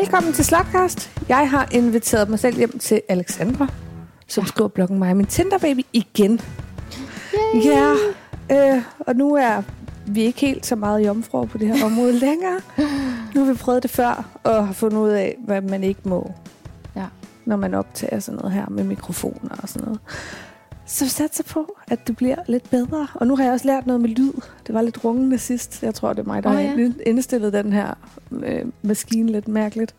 Velkommen til Slotcast. Jeg har inviteret mig selv hjem til Alexandra, som skriver bloggen mig min Tinder-baby igen. Yay. Ja, øh, og nu er vi ikke helt så meget jomfruer på det her område længere. Nu har vi prøvet det før, og har fundet ud af, hvad man ikke må, Ja. når man optager sådan noget her med mikrofoner og sådan noget. Så satser på, at det bliver lidt bedre. Og nu har jeg også lært noget med lyd. Det var lidt rungende sidst. Jeg tror, det er mig, der oh, ja. har indstillet den her øh, maskine lidt mærkeligt.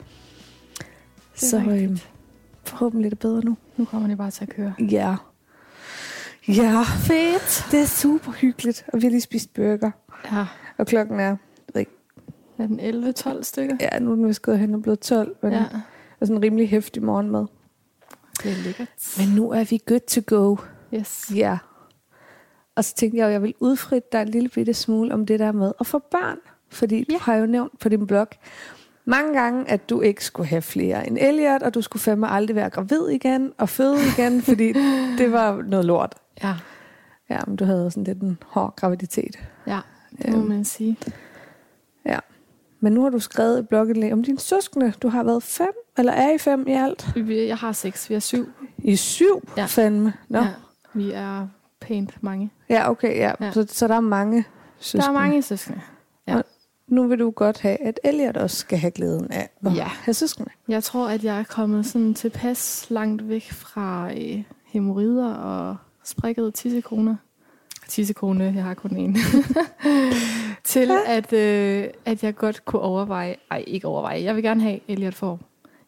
Så øh, rigtigt. forhåbentlig er det bedre nu. Nu kommer det bare til at køre. Ja. Ja, Fedt. det er super hyggeligt. Og vi har lige spist burger. Ja. Og klokken er, jeg ved ikke, Er den 11-12 stykker? ja, nu er den vist gået hen og blevet 12. Men Ja. er sådan en rimelig hæftig morgenmad. Det er lækkert. Men nu er vi good to go. Yes. Ja. Og så tænkte jeg, at jeg vil udfritte dig en lille bitte smule om det der med at få børn. Fordi ja. Du har jo nævnt på din blog mange gange, at du ikke skulle have flere end Elliot, og du skulle fandme aldrig være gravid igen og føde igen, fordi det var noget lort. Ja. Ja, men du havde sådan lidt en hård graviditet. Ja, det må Øhm. man sige. Ja. Men nu har du skrevet et blogindlæg om dine søskende. Du har været fem, eller er I fem i alt? Jeg har seks, vi er syv. I syv, ja. Fandme. Nå. Ja. Vi er pænt mange. ja okay, ja. ja. Så, så der er mange søskende. Der er mange søskende. Ja. Nu vil du godt have, at Elliot også skal have glæden af at Ja. have søskende. Jeg tror, at jeg er kommet sådan tilpas langt væk fra øh, hemorrider og sprikkede tissekroner. Tissekone, jeg har kun en. til at, øh, at jeg godt kunne overveje, ej ikke overveje, jeg vil gerne have, Elliot får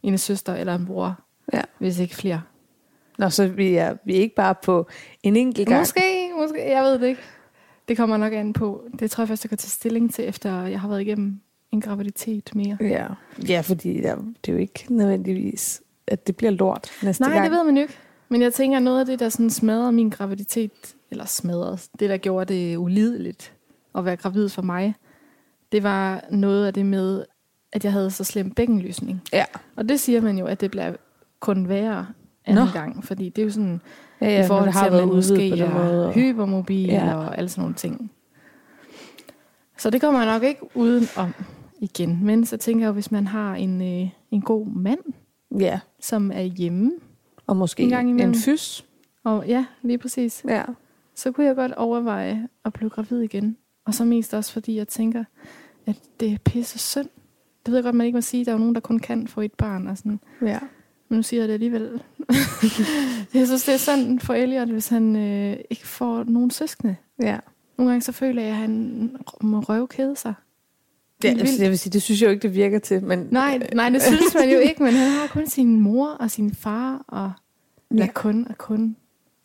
en søster eller en bror, Ja. hvis ikke flere. Nå, så vi er, vi er ikke bare på en enkelt gang. Måske, måske, jeg ved det ikke. Det kommer nok an på. Det tror jeg først, jeg kan tage stilling til, efter jeg har været igennem en graviditet mere. Ja, ja fordi ja, det er jo ikke nødvendigvis, at det bliver lort næste Nej, gang. det ved man jo ikke. Men jeg tænker, noget af det, der sådan smadrede min graviditet, eller smadrede, det der gjorde det ulideligt at være gravid for mig, det var noget af det med, at jeg havde så slem bækkenløsning. Ja, Og det siger man jo, at det bliver kun værre anden Nå. gang, fordi det er jo sådan, ja, ja, i forhold til, har at man måske på den måde. og- hypermobil Ja. og alle sådan nogle ting. Så det kommer jeg nok ikke uden om igen. Men så tænker jeg hvis man har en, øh, en god mand, Ja, som er hjemme, og måske En gang en imellem. fys. og ja, lige præcis, Ja. så kunne jeg godt overveje at blive gravid igen. Og så mest også, fordi jeg tænker, at det er pisse synd. Det ved jeg godt, man ikke må sige. Der er jo nogen, der kun kan få et barn. Og sådan. ja. Men nu siger jeg det alligevel. jeg synes, det er synd for Elliot, hvis han øh, ikke får nogen søskende. Ja. Nogle gange så føler jeg, at han må røvkæde sig. Ja, Helt altså, jeg vil sige, det synes jeg jo ikke, det virker til. Men, Nej, nej, det synes man jo ikke, men han har kun sin mor og sin far, og Ja. kun og kun.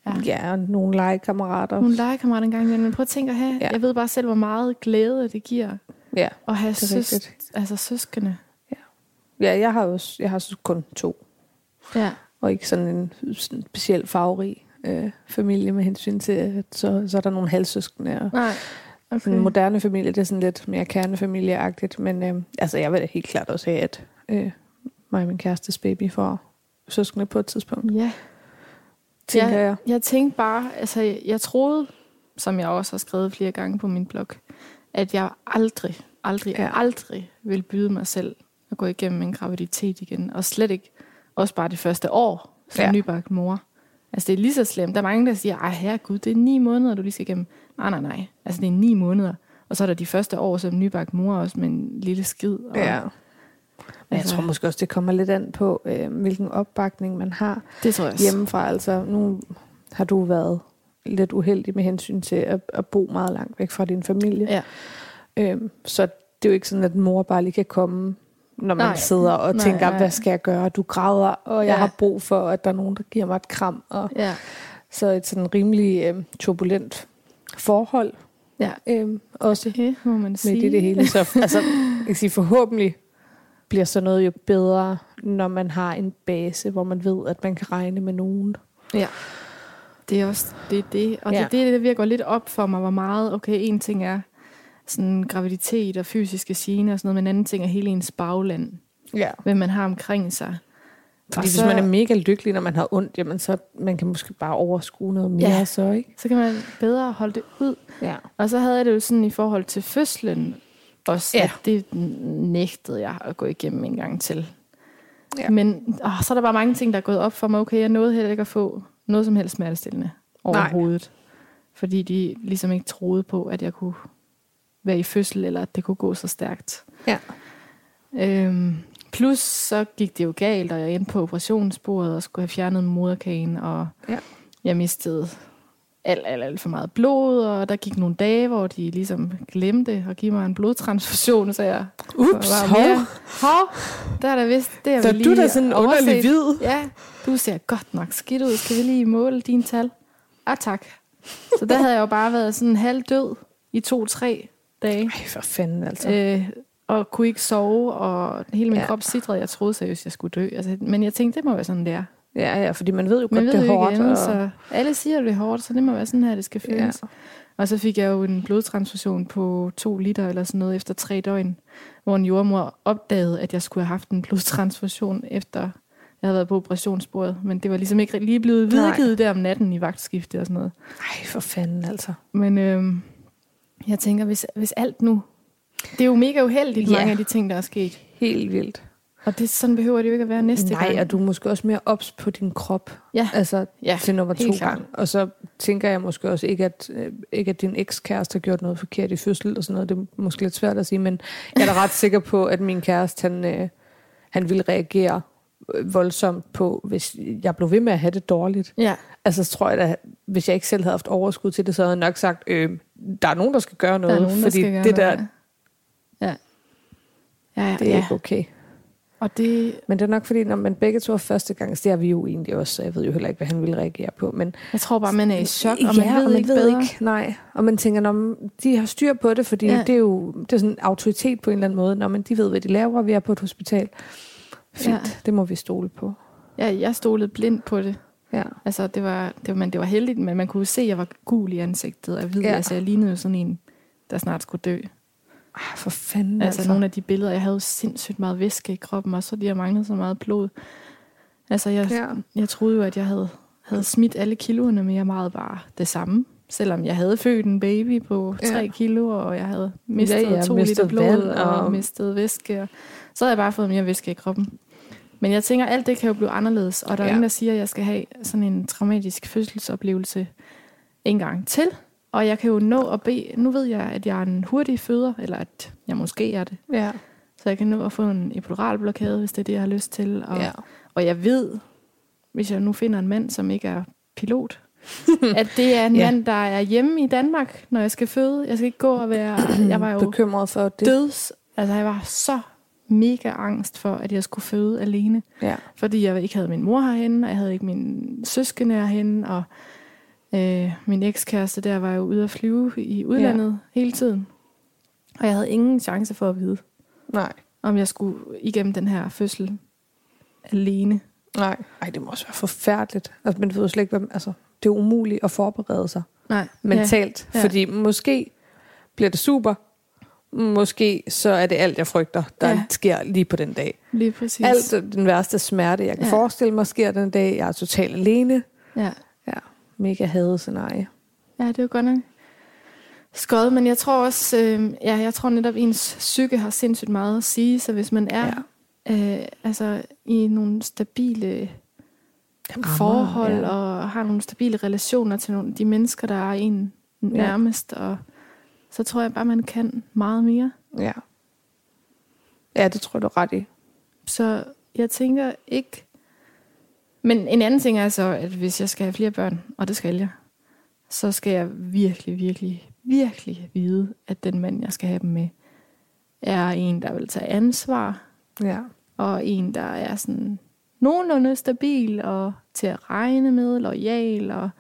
Ja. Ja, og nogle legekammerater. Nogle legekammerater engang imellem. Men prøv at tænke at have, Ja. ja. jeg ved bare selv, hvor meget glæde det giver Ja. at have Det er søs, altså søskende. ja, jeg har jo også, jeg har kun to. Ja. Og ikke sådan en sådan speciel farverig øh, familie med hensyn til, at så, så er der nogle halvsøskende. Og Nej. okay. en moderne familie, det er sådan lidt mere kernefamilieagtigt. Men øh, altså, jeg vil da helt klart også have, at øh, mig og min kærestes baby får søskende på et tidspunkt, Ja. tænker Ja. jeg. Jeg tænkte bare, altså jeg, jeg troede, som jeg også har skrevet flere gange på min blog, at jeg aldrig, aldrig, ja. aldrig vil byde mig selv at gå igennem en graviditet igen. Og slet ikke, også bare det første år som Ja. nybagt mor. Altså det er lige så slemt. Der er mange, der siger, ej herregud, det er ni måneder, du lige skal igennem. Nej, nej, nej. Altså det er ni måneder. Og så er der de første år som nybagt mor også med en lille skid. Og, Ja. Men jeg Altså- tror måske også, det kommer lidt an på, øh, hvilken opbakning man har Det tror jeg også. hjemmefra. Altså, nu har du været lidt uheldig med hensyn til at, at bo meget langt væk fra din familie. Ja. Øhm, så det er jo ikke sådan, at mor bare lige kan komme, når man Nej. sidder og Nej, tænker, nej. hvad skal jeg gøre? Du græder, og jeg Ja. har brug for, at der er nogen, der giver mig et kram. Og Ja. så et sådan rimelig øhm, turbulent forhold. Ja. Øhm, også Det må man sige. midt i det hele. Så altså, jeg kan sige, forhåbentlig bliver så noget jo bedre, når man har en base, hvor man ved, at man kan regne med nogen. Ja. Det er også det, er det. og Ja. det er det, der virker lidt op for mig, hvor meget, okay, en ting er sådan graviditet og fysiske gener og sådan noget, men en anden ting er hele ens bagland, Ja. hvem man har omkring sig. Fordi Og hvis så- man er mega lykkelig, når man har ondt, jamen så man kan måske bare overskue noget mere Ja. så, ikke? Så kan man bedre holde det ud. Ja. Og så havde jeg det jo sådan i forhold til fødslen, også Ja. at det nægtede jeg at gå igennem en gang til. Ja. Men åh, så er der bare mange ting, der er gået op for mig. Okay, jeg nåede heller ikke at få noget som helst smertestillende overhovedet. Fordi de ligesom ikke troede på, at jeg kunne være i fødsel, eller at det kunne gå så stærkt. Ja. Øhm, plus så gik det jo galt, og jeg endte på operationsbordet og skulle have fjernet moderkagen, og Ja. jeg mistede alt, alt, alt for meget blod, og der gik nogle dage, hvor de ligesom glemte at give mig en blodtransfusion, så jeg Ups, var hov. mere, hov, der er der vist, det er Så vi du er lige da sådan en underlig overset. hvid. Ja, du ser godt nok skidt ud. Skal vi lige måle dine tal? Ah, tak. Så der havde jeg jo bare været sådan halv død i to-tre dage. Ej, for fanden altså. Øh, og kunne ikke sove, og hele min Ja. krop sidrede. Jeg troede seriøst, jeg skulle dø. Altså, men jeg tænkte, det må være sådan, det er. Ja, ja, fordi man ved jo Man godt, ved det er hårdt. andet, og... så alle siger, at det er hårdt, så det må være sådan her, det skal føles. Ja. Og så fik jeg jo en blodtransfusion på to liter eller sådan noget efter tre døgn, hvor en jordmor opdagede, at jeg skulle have haft en blodtransfusion efter jeg havde været på operationsbordet. Men det var ligesom ikke lige blevet Nej. videregivet der om natten i vagtskifte og sådan noget. Ej, for fanden altså. Men øhm, jeg tænker, hvis, hvis alt nu... Det er jo mega uheldigt, Ja. mange af de ting, der er sket. Helt vildt. Og det, sådan behøver det jo ikke at være næste Nej, gang. og du er måske også mere ops på din krop. Ja. Altså Ja, til nummer to gang. Og så tænker jeg måske også ikke, at, øh, ikke, at din ekskæreste har gjort noget forkert i fødsel og sådan noget. Det er måske lidt svært at sige, men jeg er da ret sikker på, at min kæreste, han, øh, han ville reagere øh, voldsomt på, hvis jeg blev ved med at have det dårligt. Ja, Altså, så tror jeg da, hvis jeg ikke selv havde haft overskud til det, så havde jeg nok sagt, øh, der er nogen, der skal gøre noget. der er nogen, der fordi gøre det der, noget. Ja. Ja, ja, det er ja. ikke okay. Og det, Men det er nok fordi, når man begge to er første gang, så det er vi jo egentlig også, så jeg ved jo heller ikke, hvad han ville reagere på. Men jeg tror bare, man er i chok, og ja, man ved, og man ikke ved bedre. ikke, nej. Og man tænker, når de har styr på det, fordi Ja. ja. det er jo det er sådan en autoritet på en eller anden måde. Når man, de ved, hvad de laver, vi er på et hospital. Fint, Ja. ja. det må vi stole på. Ja, jeg stolede blind på det. Ja. Altså, det var, det var, men det var heldigt, men man kunne se, at jeg var gul i ansigtet. Og jeg ved, Ja. ja. altså, jeg lignede jo sådan en, der snart skulle dø. Ah, for fanden, Altså, altså nogle af de billeder, jeg havde sindssygt meget væske i kroppen, og så de har manglet så meget blod. Altså, jeg, Ja. jeg troede jo, at jeg havde, havde smidt alle kiloerne, men jeg meget bare det samme. Selvom jeg havde født en baby på Ja. 3 kilo, og jeg havde mistet Ja, ja, to mistet liter blod og- og mistet væske. Og så havde jeg bare fået mere væske i kroppen. Men jeg tænker, alt det kan jo blive anderledes, og der er Ja. ingen, der siger, at jeg skal have sådan en traumatisk fødselsoplevelse en gang til. Og jeg kan jo nå at bede, nu ved jeg, at jeg er en hurtig føder, eller at jeg måske er det. Ja. Så jeg kan nå at få en epiduralblokade, hvis det er det, jeg har lyst til. Og, ja. og jeg ved, hvis jeg nu finder en mand, som ikke er pilot, at det er en Ja. mand, der er hjemme i Danmark, når jeg skal føde. Jeg skal ikke gå og være... Jeg var jo Bekymret for det. døds... Altså, jeg var så mega angst for, at jeg skulle føde alene. Ja. Fordi jeg ikke havde min mor herhenne, og jeg havde ikke min søskende herhenne, og øh, min ekskæreste der var jo ude at flyve i udlandet ja. hele tiden. Og jeg havde ingen chance for at vide, Nej. om jeg skulle igennem den her fødsel alene. Nej. Ej, det må også være forfærdeligt. Altså, man ved jo slet ikke, hvad, altså, det er umuligt at forberede sig Nej. mentalt. Ja. Ja. Fordi måske bliver det super, måske så er det alt, jeg frygter, der Ja. ja. sker lige på den dag. Ja, lige præcis. Alt den værste smerte, jeg kan Ja. ja. forestille mig, sker den dag. Jeg er totalt alene. Ja. Ja, mega hadet scenarie. ja, det er jo godt nok skøjet, men jeg tror også, øh, ja, jeg tror netop, at ens psyke har sindssygt meget at sige, så hvis man er ja. øh, altså, i nogle stabile Rammer, forhold ja. og har nogle stabile relationer til nogle, de mennesker, der er en nærmest, og så tror jeg bare, man kan meget mere. Ja. Ja, det tror du ret i. Så jeg tænker ikke... Men en anden ting er så, at hvis jeg skal have flere børn, og det skal jeg, så skal jeg virkelig, virkelig, virkelig vide, at den mand, jeg skal have dem med, er en, der vil tage ansvar, Ja. og en, der er sådan nogenlunde stabil og til at regne med, lojal, og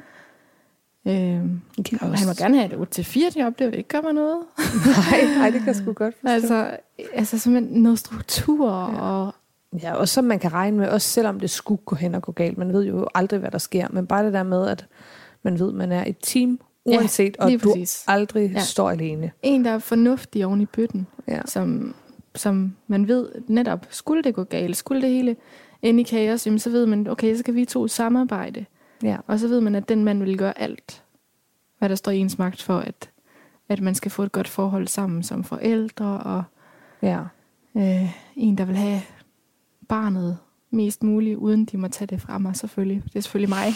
øhm, Ja, han må gerne have et 8-4 job, det vil ikke gøre mig noget. Nej, nej, det kan jeg sgu godt forstå. altså, altså simpelthen noget struktur, Ja. ja. og Ja, også som man kan regne med, også selvom det skulle gå hen og gå galt. Man ved jo aldrig, hvad der sker. Men bare det der med, at man ved, at man er et team, Ja, uanset, og lige du præcis. aldrig Ja. ja. står alene. en, der er fornuftig oven i bøtten. Ja. som, som man ved netop, skulle det gå galt, skulle det hele ende i kaos, jamen, så ved man, okay, så kan vi to samarbejde. Ja. Og så ved man, at den mand vil gøre alt, hvad der står i ens magt for, at, at man skal få et godt forhold sammen som forældre, og Ja. øh, en, der vil have barnet mest muligt, uden de må tage det fra mig, selvfølgelig. Det er selvfølgelig mig.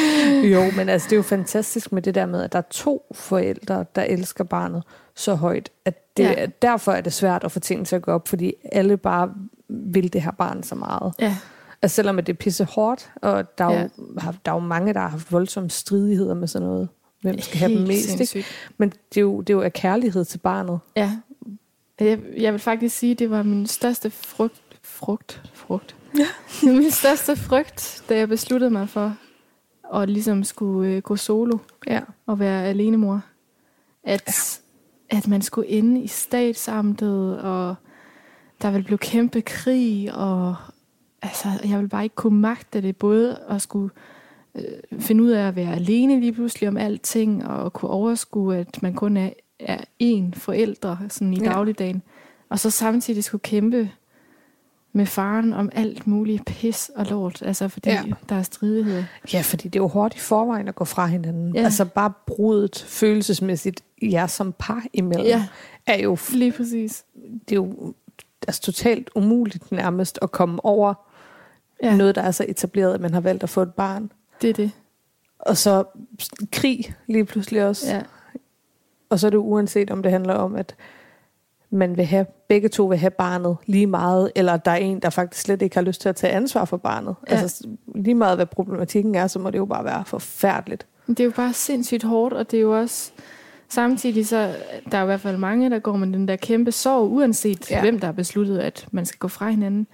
jo, men altså, det er jo fantastisk med det der med, at der er to forældre, der elsker barnet så højt, at det, ja. derfor er det svært at få ting til at gå op, fordi alle bare vil det her barn så meget. Ja. Altså selvom det er pisse hårdt, og der er, ja. jo, der er jo mange, der har haft voldsomme stridigheder med sådan noget. Hvem skal Helt have dem mest, ikke? Men det er, jo, det er jo af kærlighed til barnet. Ja. Jeg, jeg vil faktisk sige, at det var min største frugt, frugt, frugt. Ja. min største frygt, da jeg besluttede mig for at ligesom skulle øh, gå solo ja. og være alenemor. At, ja. at man skulle inde i statsamtet, og der ville blive kæmpe krig, og altså, jeg ville bare ikke kunne magte det, både at skulle øh, finde ud af at være alene lige pludselig om alting, og kunne overskue, at man kun er, er én forældre sådan i ja. dagligdagen, og så samtidig skulle kæmpe med faren om alt muligt pis og lort, altså fordi ja. der er stridighed. Ja, fordi det er jo hårdt i forvejen at gå fra hinanden. Ja. Altså bare brudet følelsesmæssigt jer som par imellem, ja. er jo... Lige præcis. Det er jo altså, totalt umuligt nærmest at komme over ja. noget, der er så etableret, at man har valgt at få et barn. Det er det. Og så krig lige pludselig også. Ja. Og så er det uanset, om det handler om, at man vil have, begge to vil have barnet lige meget, eller der er en, der faktisk slet ikke har lyst til at tage ansvar for barnet. Ja. Altså lige meget, hvad problematikken er, så må det jo bare være forfærdeligt. Det er jo bare sindssygt hårdt, og det er jo også... Samtidig så, der er i hvert fald mange, der går med den der kæmpe sorg, uanset ja. hvem der har besluttet, at man skal gå fra hinanden.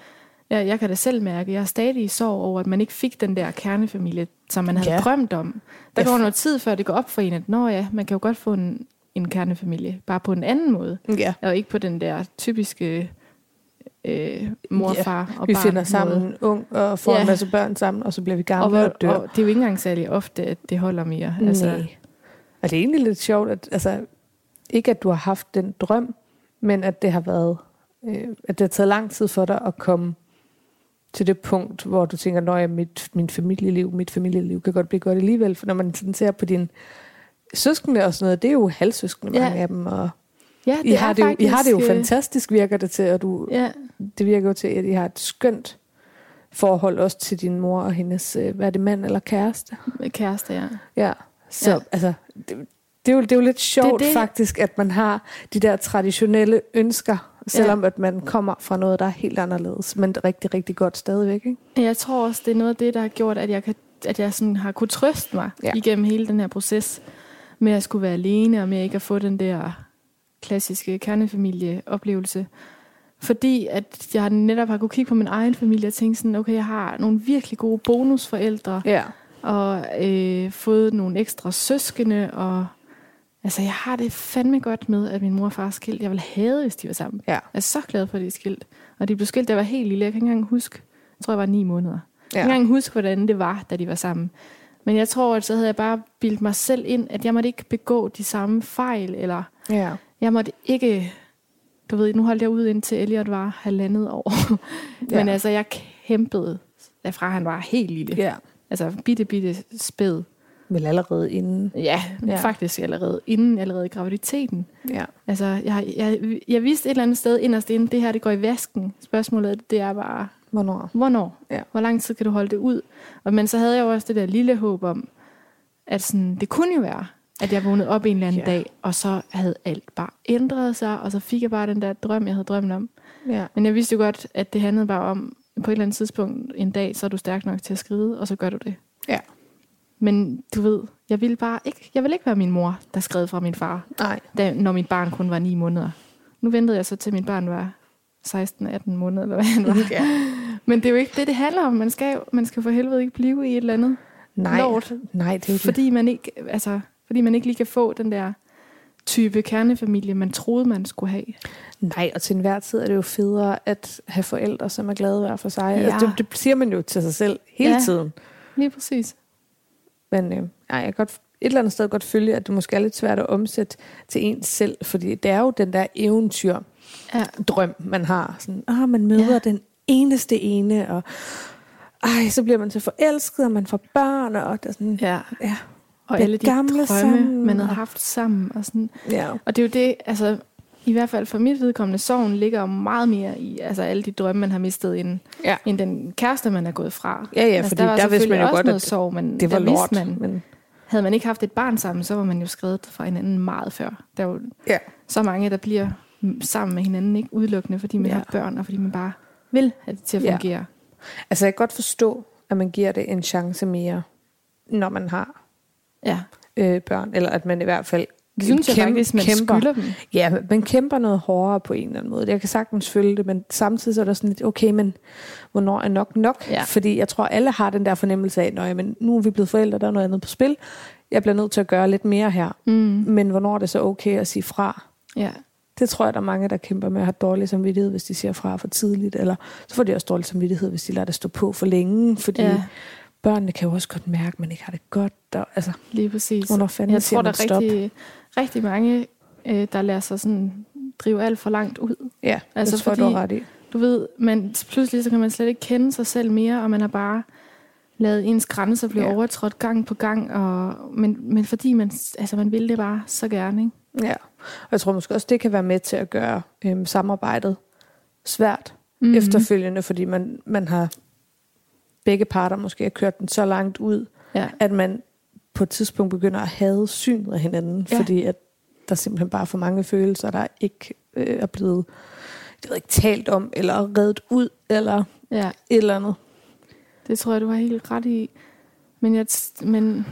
Ja, jeg kan da selv mærke, jeg er stadig i sorg over, at man ikke fik den der kernefamilie, som man havde ja. drømt om. Der går noget tid, før det går op for en, at Nå ja, man kan jo godt få en, en kernefamilie, bare på en anden måde. Ja. Og ikke på den der typiske øh, mor, ja. far og vi barn. Vi finder sammen måde. ung og får ja. en masse børn sammen, og så bliver vi gamle og, og dør. Og det er jo ikke engang særlig ofte, at det holder mere. Nej. Altså. Og det er egentlig lidt sjovt, at altså, ikke at du har haft den drøm, men at det har været, øh, at det har taget lang tid for dig at komme til det punkt, hvor du tænker, at mit, min familieliv, mit familieliv kan godt blive godt alligevel. For når man sådan ser på din søskende og sådan noget, det er jo halvsøskende, ja. mange af dem. Og ja, det I, har det jo, faktisk, I har det jo fantastisk, virker det til, og du, ja. det virker jo til, at I har et skønt forhold også til din mor og hendes, øh, hvad er det, mand eller kæreste? Kæreste, ja. Ja, så ja. altså, det, det, er jo, det er jo lidt sjovt det det. faktisk, at man har de der traditionelle ønsker, selvom ja. at man kommer fra noget, der er helt anderledes, men rigtig, rigtig godt stadigvæk. Ikke? Jeg tror også, det er noget af det, der har gjort, at jeg, kan, at jeg sådan har kunne trøste mig ja. igennem hele den her proces med at skulle være alene, og med ikke at få den der klassiske kernefamilieoplevelse. Fordi at jeg netop har kunne kigge på min egen familie og tænke sådan, okay, jeg har nogle virkelig gode bonusforældre, ja. og øh, fået nogle ekstra søskende, og altså jeg har det fandme godt med, at min mor og far er skilt. Jeg vil have, hvis de var sammen. Ja. Jeg er så glad for, at de er skilt. Og de blev skilt, da jeg var helt lille. Jeg kan ikke engang huske, jeg tror, jeg var ni måneder. Ja. Jeg kan ikke engang huske, hvordan det var, da de var sammen. Men jeg tror, at så havde jeg bare bildt mig selv ind, at jeg måtte ikke begå de samme fejl, eller ja. jeg måtte ikke, du ved, nu holdt jeg ud indtil Elliot var halvandet år. Men ja. altså, jeg kæmpede, derfra han var helt lille. Ja. Altså, bitte, bitte spæd. Vel allerede inden? Ja, ja, faktisk allerede inden, allerede i graviditeten. Ja. Altså, jeg, jeg, jeg vidste et eller andet sted inderst inden, det her, det går i vasken. Spørgsmålet, det er bare, Hvornår? Hvornår? Ja. Hvor lang tid kan du holde det ud? Og, men så havde jeg jo også det der lille håb om, at sådan, det kunne jo være, at jeg vågnede op en eller anden ja. dag, og så havde alt bare ændret sig, og så fik jeg bare den der drøm, jeg havde drømt om. Ja. Men jeg vidste jo godt, at det handlede bare om, på et eller andet tidspunkt en dag, så er du stærk nok til at skride, og så gør du det. Ja. Men du ved, jeg ville bare ikke, jeg ville ikke være min mor, der skred fra min far, Nej. Da, når mit barn kun var ni måneder. Nu ventede jeg så til min barn var 16-18 måneder, eller hvad han var. Ja. Men det er jo ikke det, det handler om. Man skal, man skal for helvede ikke blive i et eller andet Nej, lort. Nej, det er fordi det. man ikke, altså, fordi man ikke lige kan få den der type kernefamilie, man troede, man skulle have. Nej, og til enhver tid er det jo federe at have forældre, som er glade hver for sig. Ja. Altså, det, det siger man jo til sig selv hele Ja. tiden. Lige præcis. Men øh, ej, jeg kan godt, et eller andet sted godt følge, at det måske er lidt svært at omsætte til ens selv, fordi det er jo den der eventyr, Ja. drøm, man har. Sådan, ah, man møder Ja. den eneste ene, og ej, så bliver man så forelsket, og man får børn, og det er sådan, Ja. ja. Og alle de gamle drømme, sammen, man havde haft sammen. Og, sådan. ja. og det er jo det, altså, i hvert fald for mit vedkommende, sorgen ligger meget mere i altså alle de drømme, man har mistet, end, Ja. end den kæreste, man er gået fra. Ja, ja, altså, fordi der, var der vidste man jo også godt, noget sorg, men Det var lort. man, Men, havde man ikke haft et barn sammen, så var man jo skrevet fra hinanden meget før. Der er jo ja. så mange, der bliver mm, sammen med hinanden, ikke udelukkende, fordi man Ja. ja. har børn, og fordi man bare vil have det til at Ja. fungere. Altså, jeg kan godt forstå, at man giver det en chance mere, når man har Ja, øh, børn. Eller at man i hvert fald det synes jeg kæm- faktisk, man kæmper. skylder dem. Ja, man kæmper noget hårdere på en eller anden måde. Jeg kan sagtens følge det, men samtidig så er der sådan lidt, okay, men hvornår er nok nok? Ja. Fordi jeg tror, alle har den der fornemmelse af, at men nu er vi blevet forældre, der er noget andet på spil. Jeg bliver nødt til at gøre lidt mere her. Mm. Men hvornår er det så okay at sige fra? Ja. Det tror jeg, der er mange, der kæmper med at have dårlig samvittighed, hvis de siger fra for tidligt. Eller så får de også dårlig samvittighed, hvis de lader det stå på for længe. Fordi ja, børnene kan jo også godt mærke, at man ikke har det godt. Og, altså, lige præcis. hvornår fanden Jeg siger tror, der er stop? Rigtig, mange, øh, der lader sig sådan drive alt for langt ud. Ja, altså, det tror fordi- du ret i. Du ved, man, pludselig så kan man slet ikke kende sig selv mere, og man har bare lavet ens grænser blive Ja. overtrådt gang på gang, og, men, men fordi man, altså man vil det bare så gerne, ikke? Ja, og jeg tror måske også, det kan være med til at gøre øhm, samarbejdet svært Mhm. mm-hmm. efterfølgende, fordi man, man har begge parter måske har kørt den så langt ud, Ja. at man på et tidspunkt begynder at have synet af hinanden, Ja. fordi at der simpelthen bare er for mange følelser, der ikke øh, er blevet jeg ved ikke, talt om, eller reddet ud, eller ja, et eller andet. det tror jeg, du har helt ret i. Men, jeg, men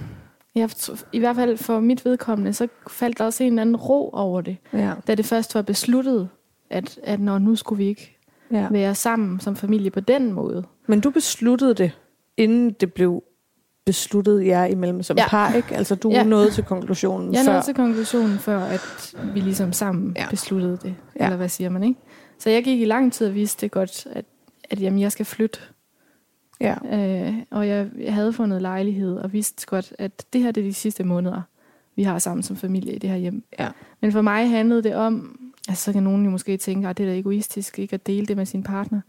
jeg, i hvert fald for mit vedkommende, så faldt der også en eller anden ro over det, Ja. da det først var besluttet, at, at når nu skulle vi ikke Ja. være sammen som familie på den måde. Men du besluttede det, inden det blev besluttet jer imellem som Ja. par, ikke? Altså du Ja. nåede til konklusionen Jeg før. nåede til konklusionen før, at vi ligesom sammen Ja. besluttede det. Ja. Ja. Eller hvad siger man, ikke? Så jeg gik i lang tid og vidste godt, at, at jamen, jeg skal flytte. Ja. Øh, og jeg, jeg havde fundet lejlighed og vidste godt, at det her det er de sidste måneder, vi har sammen som familie i det her hjem. Ja. Men for mig handlede det om, altså så kan nogen jo måske tænke, at det er da egoistisk ikke at dele det med sin partner.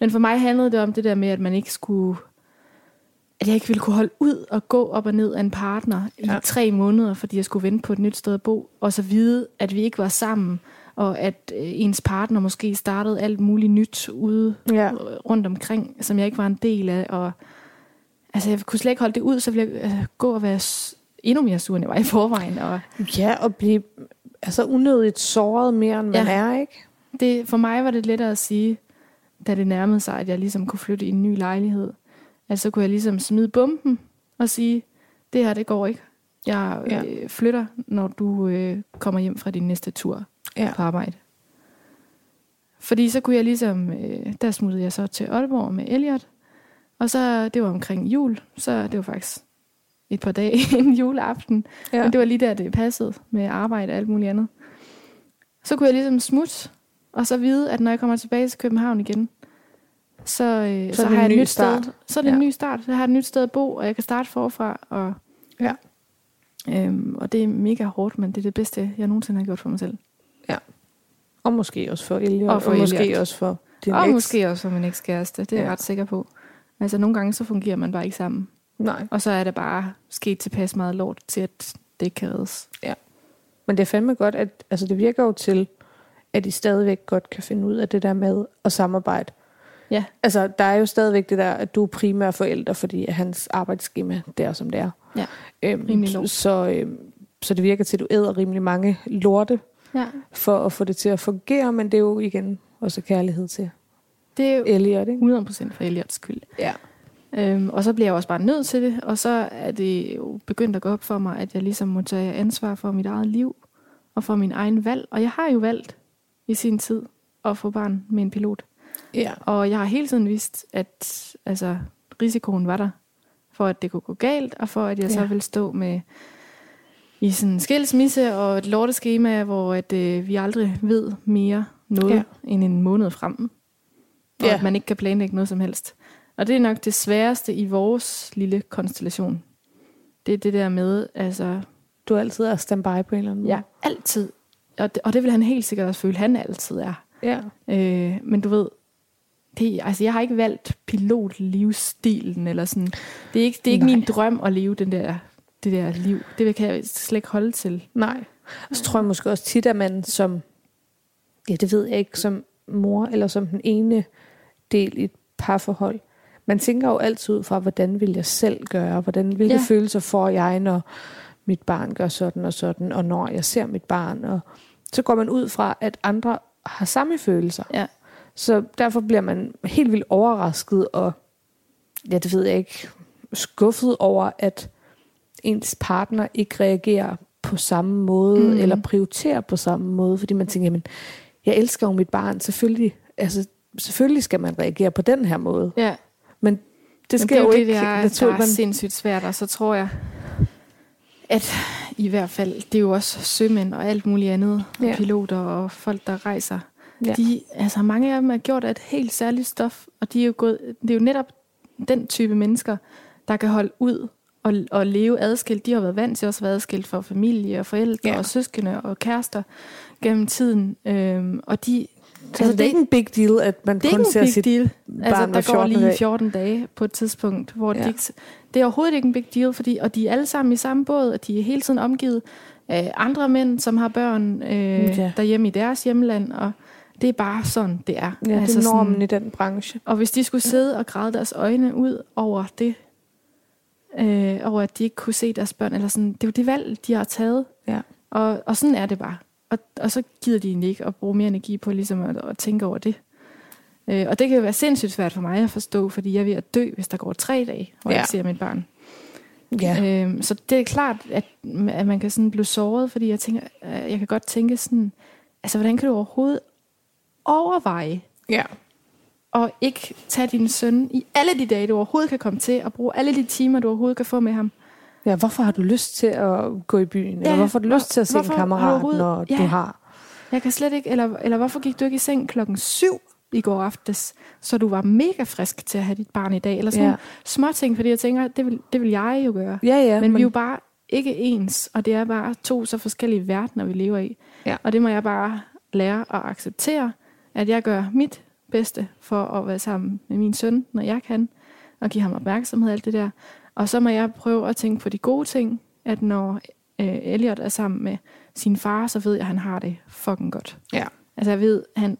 Men for mig handlede det om det der med, at man ikke skulle, at jeg ikke ville kunne holde ud og gå op og ned af en partner ja. I tre måneder, fordi jeg skulle vente på et nyt sted at bo, og så vide, at vi ikke var sammen, og at øh, ens partner måske startede alt muligt nyt ude Ja. rundt omkring, som jeg ikke var en del af. Og, altså, jeg kunne slet ikke holde det ud, så ville jeg altså, gå og være endnu mere sur, end jeg var i forvejen. Og Ja, og blive altså unødigt såret mere, end man Ja. er, ikke? det, for mig var det lettere at sige, da det nærmede sig, at jeg ligesom kunne flytte i en ny lejlighed. Altså, så kunne jeg ligesom smide bomben og sige, det her, det går ikke. Jeg Ja. øh, flytter, når du øh, kommer hjem fra din næste tur Ja. på arbejde. Fordi så kunne jeg ligesom, øh, der smuttede jeg så til Aalborg med Elliot, og så, det var omkring jul, så det var faktisk et par dage inden juleaften. Ja. men det var lige der, det passede med arbejde og alt muligt andet. Så kunne jeg ligesom smutte, og så vide, at når jeg kommer tilbage til København igen, så, øh, så, det har jeg et ny nyt start. sted. Så er det ja. Ja. en ny start. Så har jeg et nyt sted at bo, og jeg kan starte forfra. Og, Ja. øhm, og det er mega hårdt, men det er det bedste, jeg nogensinde har gjort for mig selv. Og måske også for Elliot, Og for og måske Elliot. også for din og eks. måske også for min ekskæreste, det er ja. jeg Ja. ret sikker på. Altså nogle gange, så fungerer man bare ikke sammen. Nej, Og så er det bare sket tilpas meget lort til, at det ikke kan reddes. men det er fandme godt, at altså, det virker jo til, at I stadigvæk godt kan finde ud af det der med at samarbejde. Ja. Altså, der er jo stadigvæk det der, at du er primær forælder, fordi hans arbejdsskema, det er som det er. Ja, øhm, lort. så, øhm, så det virker til, at du æder rimelig mange lorte Ja. for at få det til at fungere, men det er jo igen også kærlighed til Det er jo Elliot, ikke? 100% for Eliots skyld. Ja. Øhm, og så bliver jeg også bare nødt til det, og så er det jo begyndt at gå op for mig, at jeg ligesom må tage ansvar for mit eget liv og for min egen valg. Og jeg har jo valgt i sin tid at få barn med en pilot. Ja. Og jeg har hele tiden vidst, at altså, risikoen var der for, at det kunne gå galt, og for, at jeg ja. så ville stå med i sådan en skilsmisse og et lorteskema, hvor at, øh, vi aldrig ved mere noget ja. End en måned frem. Og Ja. at man ikke kan planlægge noget som helst. Og det er nok det sværeste i vores lille konstellation. Det er det der med, altså, Du altid er standby på en eller anden måde. ja, altid. Og det, og det vil han helt sikkert også føle, han altid er. ja. Øh, men du ved, det, altså jeg har ikke valgt pilotlivsstilen, eller sådan. Det er ikke, det er ikke Nej. min drøm at leve den der, det der liv. Det kan jeg slet ikke holde til. Nej. Og så tror jeg måske også tit, at man som ja, det ved jeg ikke, som mor, eller som den ene del i et parforhold. Man tænker jo altid ud fra, hvordan vil jeg selv gøre, hvordan, hvilke Ja. ja. følelser får jeg, når mit barn gør sådan og sådan, og når jeg ser mit barn. Og så går man ud fra, at andre har samme følelser. Ja. Så derfor bliver man helt vildt overrasket og, ja, det ved jeg ikke, skuffet over, at ens partner ikke reagerer på samme måde, Mm. eller prioriterer på samme måde, fordi man tænker, jamen, jeg elsker jo mit barn, selvfølgelig, altså, selvfølgelig skal man reagere på den her måde. Ja. Men det skal det er jo jo det, ikke der, er, der naturligt. er sindssygt svært, og så tror jeg, at i hvert fald, det er jo også sømænd og alt muligt andet, ja. Ja. piloter og folk, der rejser. Ja. De, altså mange af dem har gjort af et helt særligt stof, og de er jo gået, det er jo netop den type mennesker, der kan holde ud og, og leve adskilt. De har været vant til også at være adskilt fra familie og forældre ja. Og søskende og kærester gennem tiden. Øhm, og de, altså, det er ikke en big deal, at man er kun ser sit deal. Altså, barn der hver går 14. lige dag. 14 dage på et tidspunkt, hvor. Ja. de ikke, det er overhovedet ikke en big deal, fordi, og de er alle sammen i samme båd, og de er hele tiden omgivet af andre mænd, som har børn øh, Ja. derhjemme i deres hjemland, og det er bare sådan, det er. Ja, altså det er normen sådan, i den branche. og hvis de skulle sidde og græde deres øjne ud over det, øh, over at de ikke kunne se deres børn, eller sådan, det er jo det valg, de har taget. Ja. Og, og sådan er det bare. Og, og så gider de egentlig ikke at bruge mere energi på ligesom at, at tænke over det. Øh, og det kan jo være sindssygt svært for mig at forstå, fordi jeg er ved at dø, hvis der går tre dage, hvor ja. Jeg ser mit barn. Ja. Øhm, så det er klart, at, at man kan sådan blive såret, fordi jeg tænker, øh, jeg kan godt tænke sådan, altså hvordan kan du overhovedet overveje ja. og ikke tage din søn i alle de dage, du overhovedet kan komme til, og bruge alle de timer, du overhovedet kan få med ham. Ja, hvorfor har du lyst til at gå i byen? Eller Ja, hvorfor har du lyst til at se en kammerat, når Ja. du har? Jeg kan slet ikke, eller, eller hvorfor gik du ikke i seng klokken syv i går aftes, så du var mega frisk til at have dit barn i dag? Eller sådan Ja. små ting, fordi jeg tænker, det vil, det vil jeg jo gøre. Ja. Ja, men, men vi er jo bare ikke ens, og det er bare to så forskellige verdener, vi lever i. Ja. Og det må jeg bare lære at acceptere, at jeg gør mit bedste for at være sammen med min søn, når jeg kan, og give ham opmærksomhed og alt det der. Og så må jeg prøve at tænke på de gode ting, at når øh, Elliot er sammen med sin far, så ved jeg, at han har det fucking godt. Ja. Altså jeg ved, han,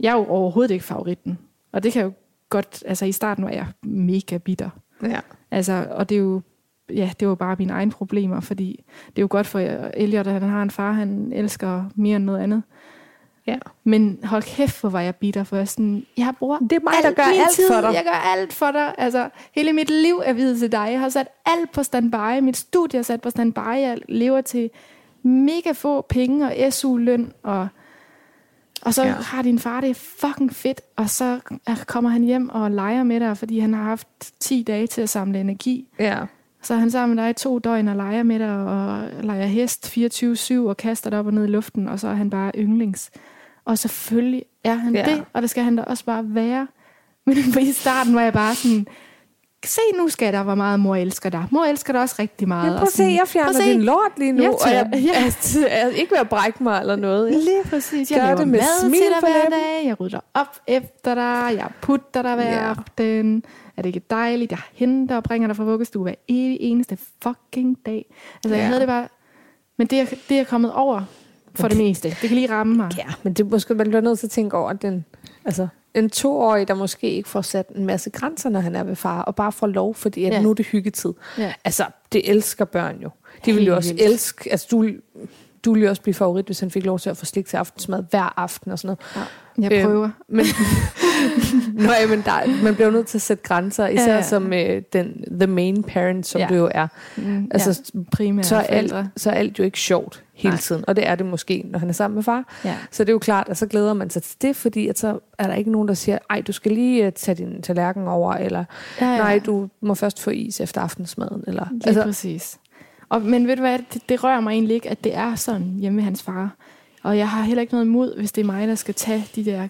jeg er jo overhovedet ikke favoritten. Og det kan jo godt, altså i starten var jeg mega bitter. ja. Altså, og det er jo, ja, det var bare mine egne problemer, fordi det er jo godt for Elliot, at han har en far, han elsker mere end noget andet. Ja. Men hold kæft, hvor var jeg bitter, for jeg, sådan, jeg bruger Det er mig, der gør alt tid. for dig. Jeg gør alt for dig. Altså, hele mit liv er videt til dig. Jeg har sat alt på standby. Mit studie er sat på standby. Jeg lever til mega få penge og SU-løn, og, og så Ja. har din far det fucking fedt, og så kommer han hjem og leger med dig, fordi han har haft 10 dage til at samle energi. Ja. Så han sammen med dig i to døgn og leger med dig, og leger hest 24-7 og kaster dig op og ned i luften, og så er han bare yndlings. Og selvfølgelig er han Ja. ja. det, og det skal han da også bare være. Men i starten var jeg bare sådan, se nu skal der, hvor meget mor elsker dig. Mor elsker dig også rigtig meget. Ja, prøv at se, jeg fjerner se. din lort lige nu, Jeg og tør- jeg, ja. jeg, jeg er ikke ved at brække mig eller noget. Lige præcis. Jeg Gør laver det med mad smil til dig hver dag. Jeg rydder op efter dig. Jeg putter dig hver Ja. aften. Er det ikke dejligt? Jeg henter og bringer dig fra vuggestue hver evig eneste fucking dag. Altså, jeg Ja. havde det bare... Men det er, det er kommet over for det meste. Det kan lige ramme mig. Ja, men det måske, man bliver nødt til at tænke over, at den, altså, en toårig, der måske ikke får sat en masse grænser, når han er ved far, og bare får lov, fordi at Ja. nu er det hyggetid. Ja. Altså, det elsker børn jo. De vil jo også vildt. elske, altså du, du ville jo også blive favorit, hvis han fik lov til at få slik til aftensmad hver aften og sådan noget. Jeg Øhm, prøver. Men, Nå, ja, men der, man bliver jo nødt til at sætte grænser, især Ja, ja, ja. som øh, den, the main parent, som Ja. ja. du jo er. Mm, Altså, ja, primære Så er, alt, så er alt jo ikke sjovt hele Nej. tiden, og det er det måske, når han er sammen med far. Ja. Så det er jo klart, at så glæder man sig til det, fordi at så er der ikke nogen, der siger, ej, du skal lige øh, tage din tallerken over, eller Ja, ja. nej, du må først få is efter aftensmaden. Eller, Lige altså, præcis. Og, men ved du hvad, det, det rører mig egentlig ikke, at det er sådan hjemme med hans far. Og jeg har heller ikke noget imod, hvis det er mig, der skal tage de der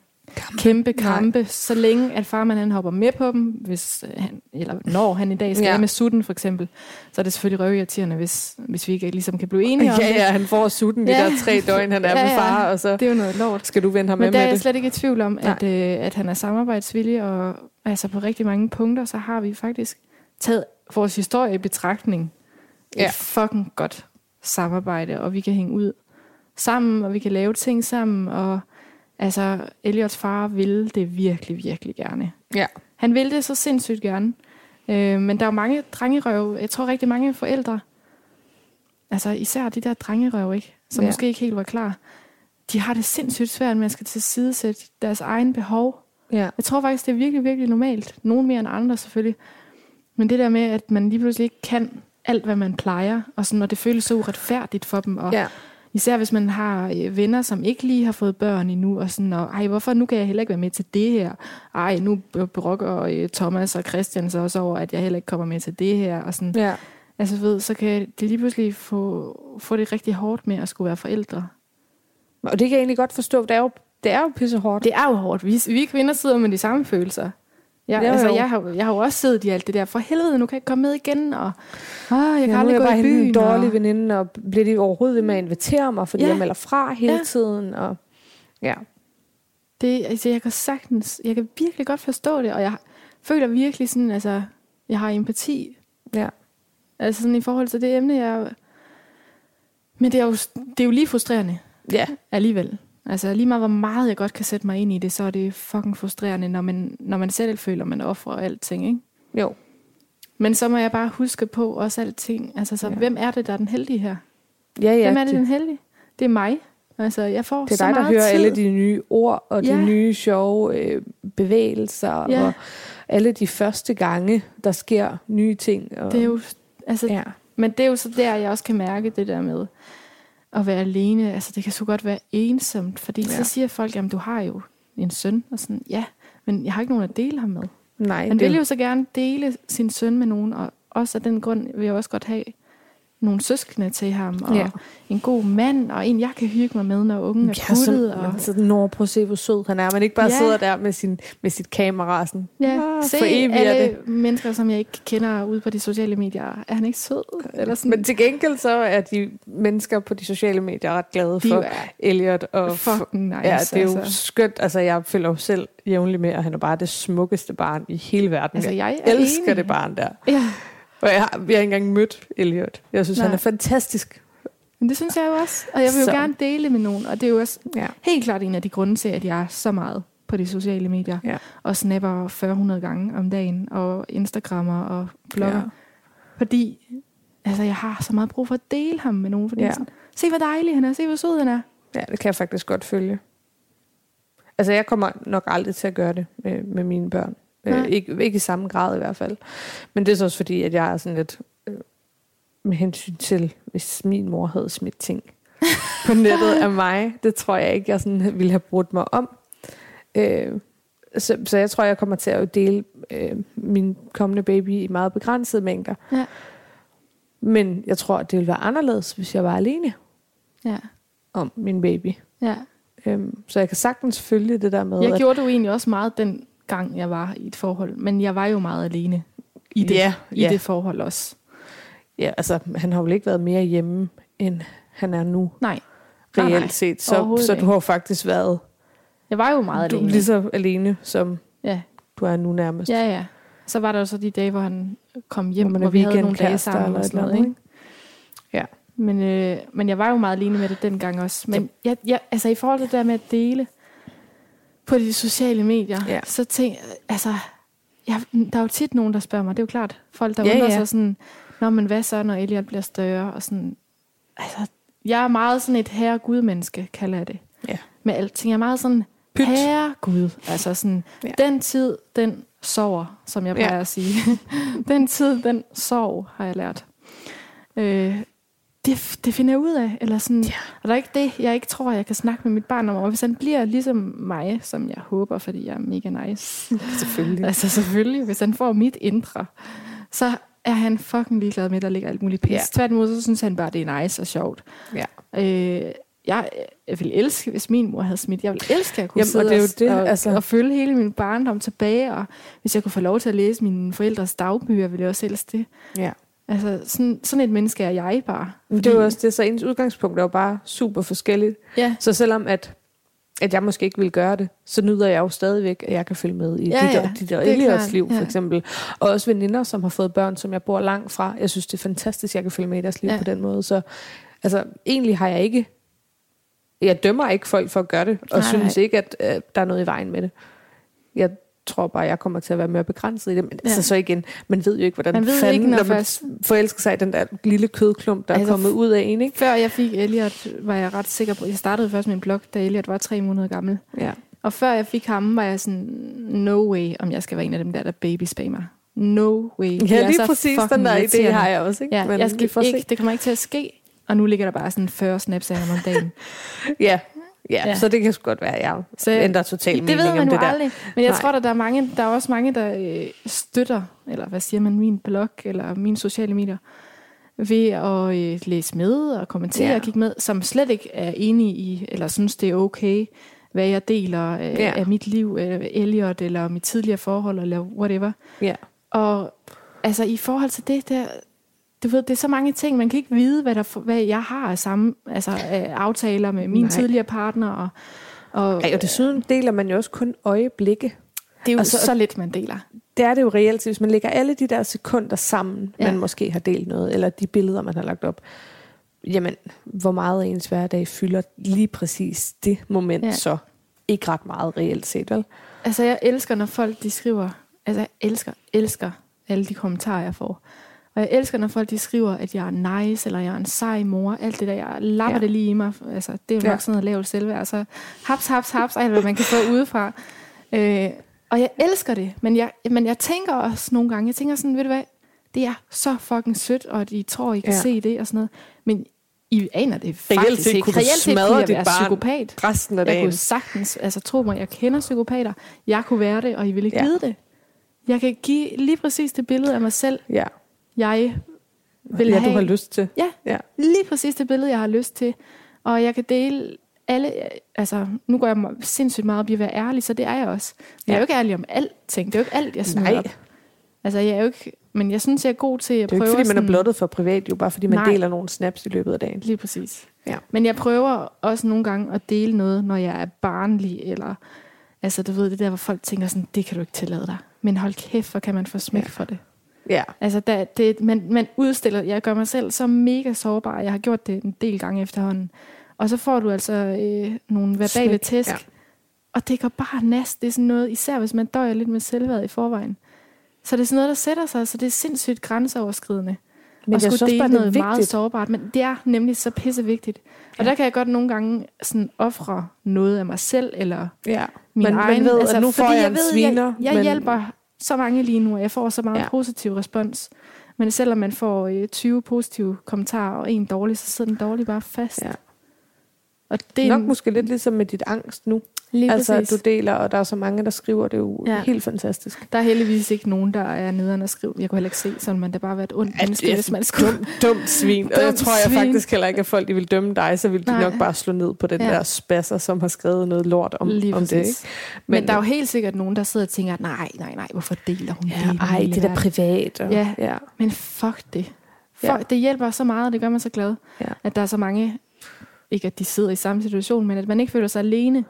kæmpe kampe, så længe at farmand han hopper med på dem, hvis han, eller når han i dag skal Ja. med sutten for eksempel, så er det selvfølgelig røvirriterende, hvis, hvis vi ikke ligesom kan blive enige om ja, det. ja, han får sutten de Ja. der tre døgn, han er Ja, med far, og så Det er jo noget lort. skal du vente ham med Men der er med jeg det. slet ikke i tvivl om, at, øh, at han er samarbejdsvillig, og altså på rigtig mange punkter, så har vi faktisk taget vores historie i betragtning. Ja. Et fucking godt samarbejde, og vi kan hænge ud sammen, og vi kan lave ting sammen, og Altså, Elliots far ville det virkelig, virkelig gerne. Ja. Han ville det så sindssygt gerne. Øh, men der er jo mange drengerøv. Jeg tror rigtig mange forældre, altså især de der drengerøv, ikke? som Ja. måske ikke helt var klar, de har det sindssygt svært at skal tilsidesætte deres egen behov. Ja. Jeg tror faktisk, det er virkelig, virkelig normalt. Nogle mere end andre selvfølgelig. Men det der med, at man lige pludselig ikke kan alt, hvad man plejer, og sådan, når det føles så uretfærdigt for dem, og ja. Især hvis man har øh, venner, som ikke lige har fået børn endnu, og sådan, og, ej, hvorfor nu kan jeg heller ikke være med til det her? Ej, nu brokker øh, Thomas og Christian så også over, at jeg heller ikke kommer med til det her. Og sådan. ja. Altså ved, så kan de lige pludselig få, få det rigtig hårdt med at skulle være forældre. Og det kan jeg egentlig godt forstå. Det er jo, det er jo pisse hårdt. Det er jo hårdt. Vi, vi kvinder sidder med de samme følelser. Jeg, Jo, altså, jo. jeg, har, jeg har jo også siddet i alt det der, for helvede, nu kan jeg ikke komme med igen, og åh, jeg kan Ja, aldrig gå i hende en byen. dårlig og, veninde, og bliver de overhovedet ved med at invitere mig, fordi Ja. jeg melder fra hele Ja. tiden. Og, ja. Det, altså, jeg kan sagtens, jeg kan virkelig godt forstå det, og jeg føler virkelig sådan, altså, jeg har empati. Ja. Altså sådan i forhold til det emne, jeg... Men det er jo, det er jo lige frustrerende Ja. alligevel. Altså lige meget, hvor meget jeg godt kan sætte mig ind i det, så er det fucking frustrerende, når man, når man selv føler, man offrer alting, ikke? Jo. Men så må jeg bare huske på også alting. Altså, så Ja. hvem er det, der er den heldige her? Ja, ja. hvem er det, det, den heldige? Det er mig. Altså, jeg får det er så dig, der hører tid. alle de nye ord, og de Ja. nye sjove øh, bevægelser, Ja. og alle de første gange, der sker nye ting. Og, Det er jo, altså, Ja. Men det er jo så der, jeg også kan mærke det der med at være alene. Altså, det kan så godt være ensomt, fordi ja. Så siger folk, jamen, du har jo en søn, og sådan, ja, men jeg har ikke nogen at dele ham med. Nej, Man det, vil jo så gerne dele sin søn med nogen, og også af den grund vil jeg også godt have nogle søskende til ham, og Ja. en god mand, og en, jeg kan hygge mig med, når ungen er Ja, puttet. Og, sådan, når prøv at se, hvor sød han er. Man ikke bare Ja. sidder der med, sin, med sit kamera og sådan, ja, ah, se foreviger alle det. mennesker, som jeg ikke kender ude på de sociale medier. Er han ikke sød? Eller sådan. Men til gengæld så er de mennesker på de sociale medier ret glade de for Elliot. Og fucking nice. ja, det er jo altså. skønt. Altså, jeg følger jo selv jævnligt med, at han er bare det smukkeste barn i hele verden. Altså, jeg er elsker enig. det barn der. Ja, Og jeg har, vi har ikke engang mødt Elliot. Jeg synes, Nej. han er fantastisk. men det synes jeg jo også. Og jeg vil jo Så. gerne dele med nogen. Og det er jo også Ja. helt klart en af de grunde til, at jeg er så meget på de sociale medier. Ja. Og snapper 400 gange om dagen. Og Instagrammer og blogger. Ja. Fordi altså, jeg har så meget brug for at dele ham med nogen. Fordi ja. sådan, se hvor dejlig han er. Se hvor sød han er. ja, det kan jeg faktisk godt følge. Altså, jeg kommer nok aldrig til at gøre det med, med mine børn. Øh, ikke, ikke i samme grad i hvert fald. Men det er så også fordi, at jeg er sådan lidt... Øh, med hensyn til, hvis min mor havde smidt ting på nettet af mig, det tror jeg ikke, jeg sådan ville have brudt mig om. Øh, så, så jeg tror, jeg kommer til at dele øh, min kommende baby i meget begrænsede mængder. Ja. Men jeg tror, at det ville være anderledes, hvis jeg var alene Ja. om min baby. ja. Øhm, så jeg kan sagtens følge det der med, Jeg at gjorde jo egentlig også meget den gang, jeg var i et forhold. Men jeg var jo meget alene i det, Ja, i ja. det forhold også. ja, altså, han har vel ikke været mere hjemme, end han er nu, Nej. Reelt nej. set. Så, så du har jo faktisk været Jeg var jo meget du, alene. lige så alene, som Ja. du er nu nærmest. ja, ja. Så var der jo så de dage, hvor han kom hjem, Hvor vi havde nogle dage sammen eller og sådan noget. Ikke? Men, øh, men jeg var jo meget alene med det dengang også. Men jeg, jeg, altså i forhold til det der med at dele på de sociale medier, Ja. så tænk, altså, jeg, der er jo tit nogen, der spørger mig, det er jo klart, folk der Ja, ja, undrer ja. sig sådan, Nå, men hvad så, når Elliot bliver større? Og sådan, altså, jeg er meget sådan et herre gud-menneske, kalder jeg det. Ja. Med alting. Jeg er meget sådan, Pyt. herre gud. Altså sådan, Ja. ja. den tid, den sover, som jeg Ja. plejer at sige. den tid, den sov, har jeg lært. Øh, det, det finder jeg ud af. Eller sådan, Ja. Og der er ikke det, jeg ikke tror, jeg kan snakke med mit barn om. Og hvis han bliver ligesom mig, som jeg håber, fordi jeg er mega nice. Selvfølgelig. altså selvfølgelig, hvis han får mit indre, så er han fucking ligeglad med, at der ligger alt muligt pis. Ja. Tværtimod, så synes han bare, det er nice og sjovt. Ja. Øh, jeg, jeg ville elske, hvis min mor havde smidt. Jeg ville elske at kunne Jamen, sidde og det er jo det, og, altså. og følge hele min barndom tilbage. Og hvis jeg kunne få lov til at læse mine forældres dagbøger, ville jeg også elske det. ja. Altså, sådan, sådan et menneske er jeg bare. Men det er jo også det, så ens udgangspunkt er jo bare super forskelligt. Ja, Så selvom at, at jeg måske ikke vil gøre det, så nyder jeg jo stadigvæk, at jeg kan følge med i Ja, dit, ja. dit og klart, liv, for ja. eksempel. Og også veninder, som har fået børn, som jeg bor langt fra. Jeg synes, det er fantastisk, at jeg kan følge med i deres liv Ja. på den måde. Så altså, egentlig har jeg ikke jeg dømmer ikke folk for at gøre det, og nej, synes nej. ikke, at øh, der er noget i vejen med det. Jeg tror bare, jeg kommer til at være mere begrænset i det. Men Ja. altså, så igen, man ved jo ikke, hvordan Man ved fanden, ikke, når når man først- forelsker sig i den der lille kødklump, der Altså, er kommet ud af en, ikke? Før jeg fik Elliot, var jeg ret sikker på, jeg startede først min blog, da Elliot var tre måneder gammel. Ja. Og før jeg fik ham, var jeg sådan, no way, om jeg skal være en af dem der, der baby spammer. No way. Ja, lige præcis den der idé har jeg også, ikke? Ja, Men jeg skal får se. ikke, det kommer ikke til at ske. Og nu ligger der bare sådan 40 snaps af ham om dagen. Ja. Ja, Ja. så det kan godt være, at jeg Så- ændrer totalt det mening ved man om jo det der. aldrig. Men jeg Nej. tror, at der er, mange, der er også mange, der øh, støtter, eller hvad siger man, min blog, eller mine sociale medier, ved at øh, læse med og kommentere Ja. og kigge med, som slet ikke er enige i, eller synes, det er okay, hvad jeg deler øh, Ja. af mit liv, øh, Elliot, eller mit tidligere forhold, eller whatever. Ja. Og altså i forhold til det der, du ved, det er så mange ting, man kan ikke vide, hvad, der, hvad jeg har af samme, altså af aftaler med min Nej. tidligere partner, og, og Ej, og desuden deler man jo også kun øjeblikke. det er jo altså, så lidt, man deler. Det er det jo reelt, hvis man lægger alle de der sekunder sammen, Ja. man måske har delt noget, eller de billeder, man har lagt op, jamen, hvor meget af ens hverdag fylder lige præcis det moment ja. så ikke ret meget reelt set, vel? Altså, jeg elsker, når folk de skriver, altså jeg elsker, elsker alle de kommentarer, jeg får. Og jeg elsker, når folk de skriver, at jeg er nice, eller jeg er en sej mor, alt det der, jeg lapper ja. Det lige i mig. Altså, det er jo nok Ja. sådan noget lavt selvværd. Så haps, haps, haps, alt hvad man kan få udefra. Øh, og jeg elsker det, men jeg, men jeg tænker også nogle gange, jeg tænker sådan, ved du hvad, det er så fucking sødt, og at I tror, I kan ja. Se det og sådan noget. Men I aner det Reelt faktisk set ikke. Reelt set kunne jeg være psykopat. Resten af Jeg dagen. kunne sagtens, altså tro mig, jeg kender psykopater. Jeg kunne være det, og I ville ikke. Ja. vide det. Jeg kan give lige præcis det billede af mig selv, Ja, jeg vil ja have. du har lyst til. Ja, Ja. lige præcis det billede, jeg har lyst til. Og jeg kan dele alle, altså nu går jeg sindssygt meget op i at være ærlig, så det er jeg også. Men jeg er Ja. jo ikke ærlig om alting. Det er jo ikke alt, jeg smider Nej, op. Altså jeg er jo ikke, men jeg synes, jeg er god til at det er prøve ikke, fordi man er blottet for privat, jo bare fordi man Nej. Deler nogle snaps i løbet af dagen. Lige præcis. Ja. Men jeg prøver også nogle gange at dele noget, når jeg er barnlig, eller altså du ved, det der, hvor folk tænker sådan, det kan du ikke tillade dig. Men hold kæft, hvor kan man få smæk ja. Ja. for det. Ja, Altså, der, det, man, man udstiller, jeg gør mig selv så mega sårbar. Jeg har gjort det en del gange efterhånden. Og så får du altså øh, nogle verbale Smæk, tæsk. ja. Og det går bare næst. Det er sådan noget, især hvis man døjer lidt med selvværd i forvejen. Så det er sådan noget, der sætter sig, så det er sindssygt grænseoverskridende. men og jeg skulle synes dele bare, det er noget meget vigtigt. sårbart. Men det er nemlig så pissevigtigt. Og Ja. der kan jeg godt nogle gange sådan ofre noget af mig selv, eller Ja. min Men egen. man ved, at nu får fordi jeg en ved, sviner, Jeg, jeg men- hjælper så mange lige nu, og jeg får så meget ja. Positiv respons. Men selvom man får øh, 20 positive kommentarer og en dårlig, så sidder den dårlige bare fast. Ja. Og det er nok en- måske lidt ligesom med dit angst nu. Lige altså, præcis. at du deler, og der er så mange, der skriver, det er jo Ja. ja. helt fantastisk. Der er heldigvis ikke nogen, der er nederen at skrive. Jeg kunne heller ikke se sådan, men det bare være et ondt menneske, er hvis man skulle. Dum, dumt svin. og jeg Dumt tror jeg svin. faktisk heller ikke, at folk de vil dømme dig, så vil de Nej. nok bare slå ned på den Ja. ja. der spasser, som har skrevet noget lort om, Lige om det. Ikke? Men, men der er jo helt sikkert nogen, der sidder og tænker, nej, nej, nej, hvorfor deler hun Ja, det? i den ej, hele det er da verden?" privat. Og, Ja. ja. Men fuck det. Fuck, Ja. Det hjælper så meget, og det gør mig så glad, Ja. at der er så mange, ikke at de sidder i samme situation, men at man ikke føler sig alene.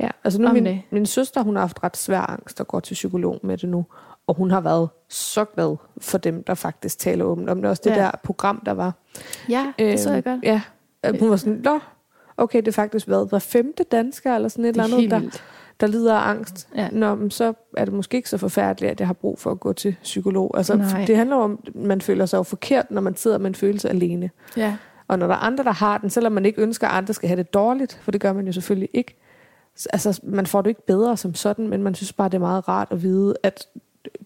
Ja, altså nu Om min, det. min søster, hun har haft ret svær angst og går til psykolog med det nu. Og hun har været så glad for dem, der faktisk taler åbent om det. Også det Ja. der program, der var. Ja, det så jeg godt. Ja, Øh, hun var sådan, Nå, okay, det er faktisk været hver femte dansker, eller sådan et eller er andet, der, der lider af angst. Ja. Nå, men så er det måske ikke så forfærdeligt, at jeg har brug for at gå til psykolog. Altså, Nej. det handler om, at man føler sig jo forkert, når man sidder med en følelse alene. Ja. Og når der er andre, der har den, selvom man ikke ønsker, at andre skal have det dårligt, for det gør man jo selvfølgelig ikke. Altså, man får det ikke bedre som sådan, men man synes bare, det er meget rart at vide, at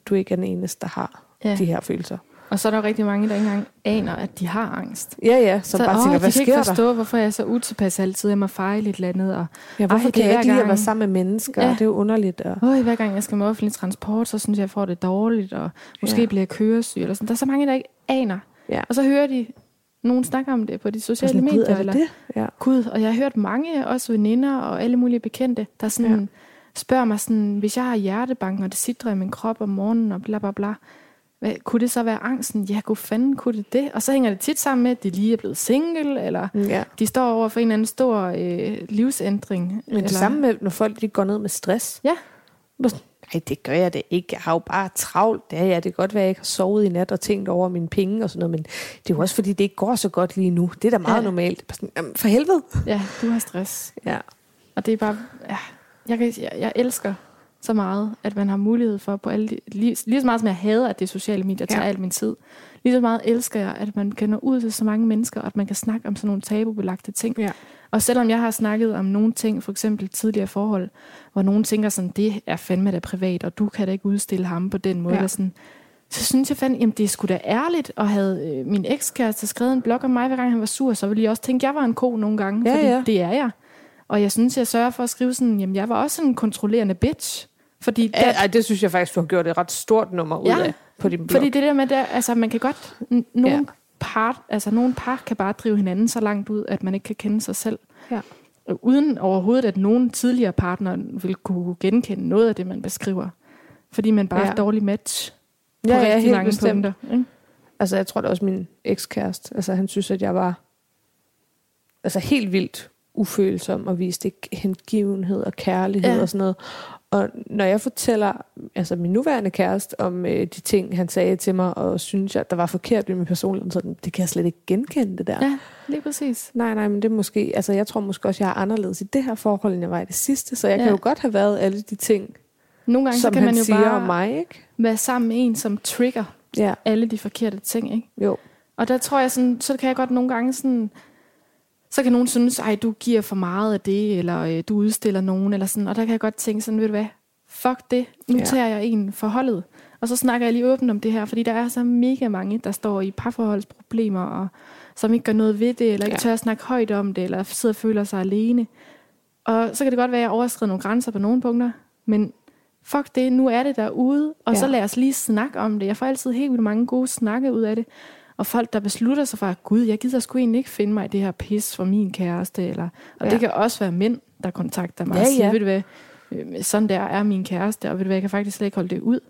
du ikke er den eneste, der har Ja. de her følelser. Og så er der jo rigtig mange, der ikke engang aner, at de har angst. Ja, ja, som så, bare åh, tænker, hvad kan ikke sker der? forstå, hvorfor jeg er så utilpas altid. Jeg må fejle et eller andet. Og, Ja, hvorfor Ej, kan jeg ikke lide at gang. være sammen med mennesker? Ja. Ja. Det er jo underligt. Og... Øj, hver gang jeg skal med offentlig transport, så synes jeg, jeg får det dårligt, og måske Ja. bliver jeg køresyg. Eller sådan. Der er så mange, der ikke aner. Ja. Og så hører de nogen snakke om det på de sociale sådan, medier. Gud, er eller, det? Ja. Gud, og jeg har hørt mange, også veninder og alle mulige bekendte, der sådan ja. spørger mig sådan, hvis jeg har hjertebanken, og det sidder i min krop om morgenen, og bla bla bla, hvad, kunne det så være angsten? Ja, gud fanden kunne det det? Og så hænger det tit sammen med, at de lige er blevet single, eller ja. de står over for en eller anden stor øh, livsændring. Men eller, det samme med, når folk de går ned med stress. Ja. Nej, det gør jeg det ikke. Jeg har jo bare travlt. Ja, ja, det kan godt være, at jeg ikke har sovet i nat og tænkt over mine penge og sådan noget, men det er jo også fordi, det ikke går så godt lige nu. Det er da meget ja. normalt. Sådan, jamen, for helvede. Ja, du har stress. Ja. Og det er bare, ja, jeg, kan, jeg, jeg elsker så meget, at man har mulighed for på alle lige, lige så meget som jeg hader, at det er sociale medier tager ja. al min tid. Lige så meget elsker jeg, at man kan nå ud til så mange mennesker, og at man kan snakke om sådan nogle tabubelagte ting. Ja. Og selvom jeg har snakket om nogle ting, for eksempel tidligere forhold, hvor nogen tænker sådan, det er fandme da privat, og du kan da ikke udstille ham på den måde. Ja. sådan, så synes jeg fandme, jamen det er sgu da ærligt, og havde øh, min ekskæreste skrevet en blog om mig, hver gang han var sur, så ville jeg også tænke, at jeg var en ko nogle gange, Ja, fordi ja. det er jeg. Og jeg synes, jeg sørger for at skrive sådan, jamen jeg var også en kontrollerende bitch. Fordi der, Ej, det synes jeg faktisk, du har gjort et ret stort nummer ud Ja, af på din blog. fordi det der med, der, altså man kan godt, n- nogle Ja. Ja. par, altså nogle par kan bare drive hinanden så langt ud, at man ikke kan kende sig selv. Ja. Uden overhovedet, at nogen tidligere partner vil kunne genkende noget af det, man beskriver. Fordi man bare Ja. ja. er et dårligt match på Ja, ja, rigtig helt mange bestemt. punkter. Ikke? Altså, jeg tror da også min ekskæreste, altså han synes, at jeg var altså helt vildt ufølsom og viste ikke hengivenhed og kærlighed Ja. og sådan noget. Og når jeg fortæller altså min nuværende kæreste om øh, de ting, han sagde til mig, og synes jeg, der var forkert ved min personlighed, så det kan jeg slet ikke genkende det der. Ja, lige præcis. Nej, nej, men det er måske, altså jeg tror måske også, jeg er anderledes i det her forhold, end jeg var i det sidste, så jeg ja. Kan jo godt have været alle de ting, Nogle gange så som kan han man jo siger bare om mig, ikke? være sammen med en, som trigger Ja, alle de forkerte ting. Ikke? jo. Og der tror jeg sådan, så kan jeg godt nogle gange sådan, så kan nogen synes, ej, du giver for meget af det, eller øh, du udstiller nogen, eller sådan. Og der kan jeg godt tænke sådan, ved du hvad, fuck det, nu Ja. tager jeg en for holdet. Og så snakker jeg lige åbent om det her, fordi der er så mega mange, der står i parforholdsproblemer, og som ikke gør noget ved det, eller ikke Ja. tør at snakke højt om det, eller sidder og føler sig alene. Og så kan det godt være, at jeg overskrider nogle grænser på nogle punkter, men fuck det, nu er det derude, og Ja. så lad os lige snakke om det. Jeg får altid helt vildt mange gode snakke ud af det. Og folk, der beslutter sig for, gud, jeg gider sgu egentlig ikke finde mig i det her pis for min kæreste. Eller, og Ja. det kan også være mænd, der kontakter mig Ja, og siger, ja. ved du hvad, øh, sådan der er min kæreste, og ved du hvad, jeg kan faktisk slet ikke holde det ud.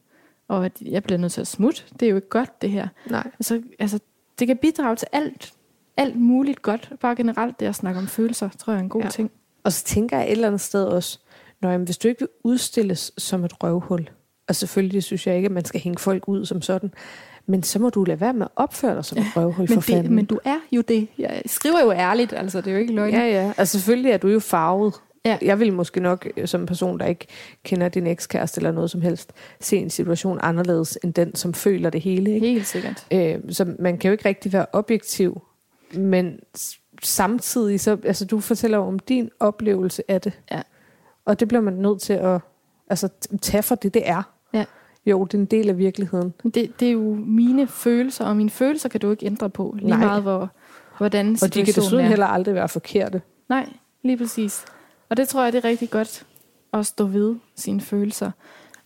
Og at jeg bliver nødt til at smutte. Det er jo ikke godt, det her. Nej. Altså, altså, det kan bidrage til alt, alt muligt godt. Bare generelt det at snakke om følelser, tror jeg er en god Ja. ja. ting. Og så tænker jeg et eller andet sted også, når jamen, hvis du ikke vil udstilles som et røvhul, og selvfølgelig synes jeg ikke, at man skal hænge folk ud som sådan, men så må du lade være med at opføre dig som et røvhul for Men, fanden. det, men du er jo det. Jeg skriver jo ærligt, altså det er jo ikke løgn. Ja, ja. Altså selvfølgelig er du jo farvet. Ja. Jeg vil måske nok, øh, som en person, der ikke kender din ekskæreste eller noget som helst, se en situation anderledes end den, som føler det hele. Ikke? Helt sikkert. Øh, så man kan jo ikke rigtig være objektiv, men samtidig, så, altså du fortæller jo om din oplevelse af det. Ja. Og det bliver man nødt til at altså, tage for det, det er. Jo, det er en del af virkeligheden. Det, det er jo mine følelser, og mine følelser kan du ikke ændre på. Lige Nej. meget, hvor, hvordan Og de kan desuden er. heller aldrig være forkerte. Nej, lige præcis. Og det tror jeg, det er rigtig godt at stå ved sine følelser.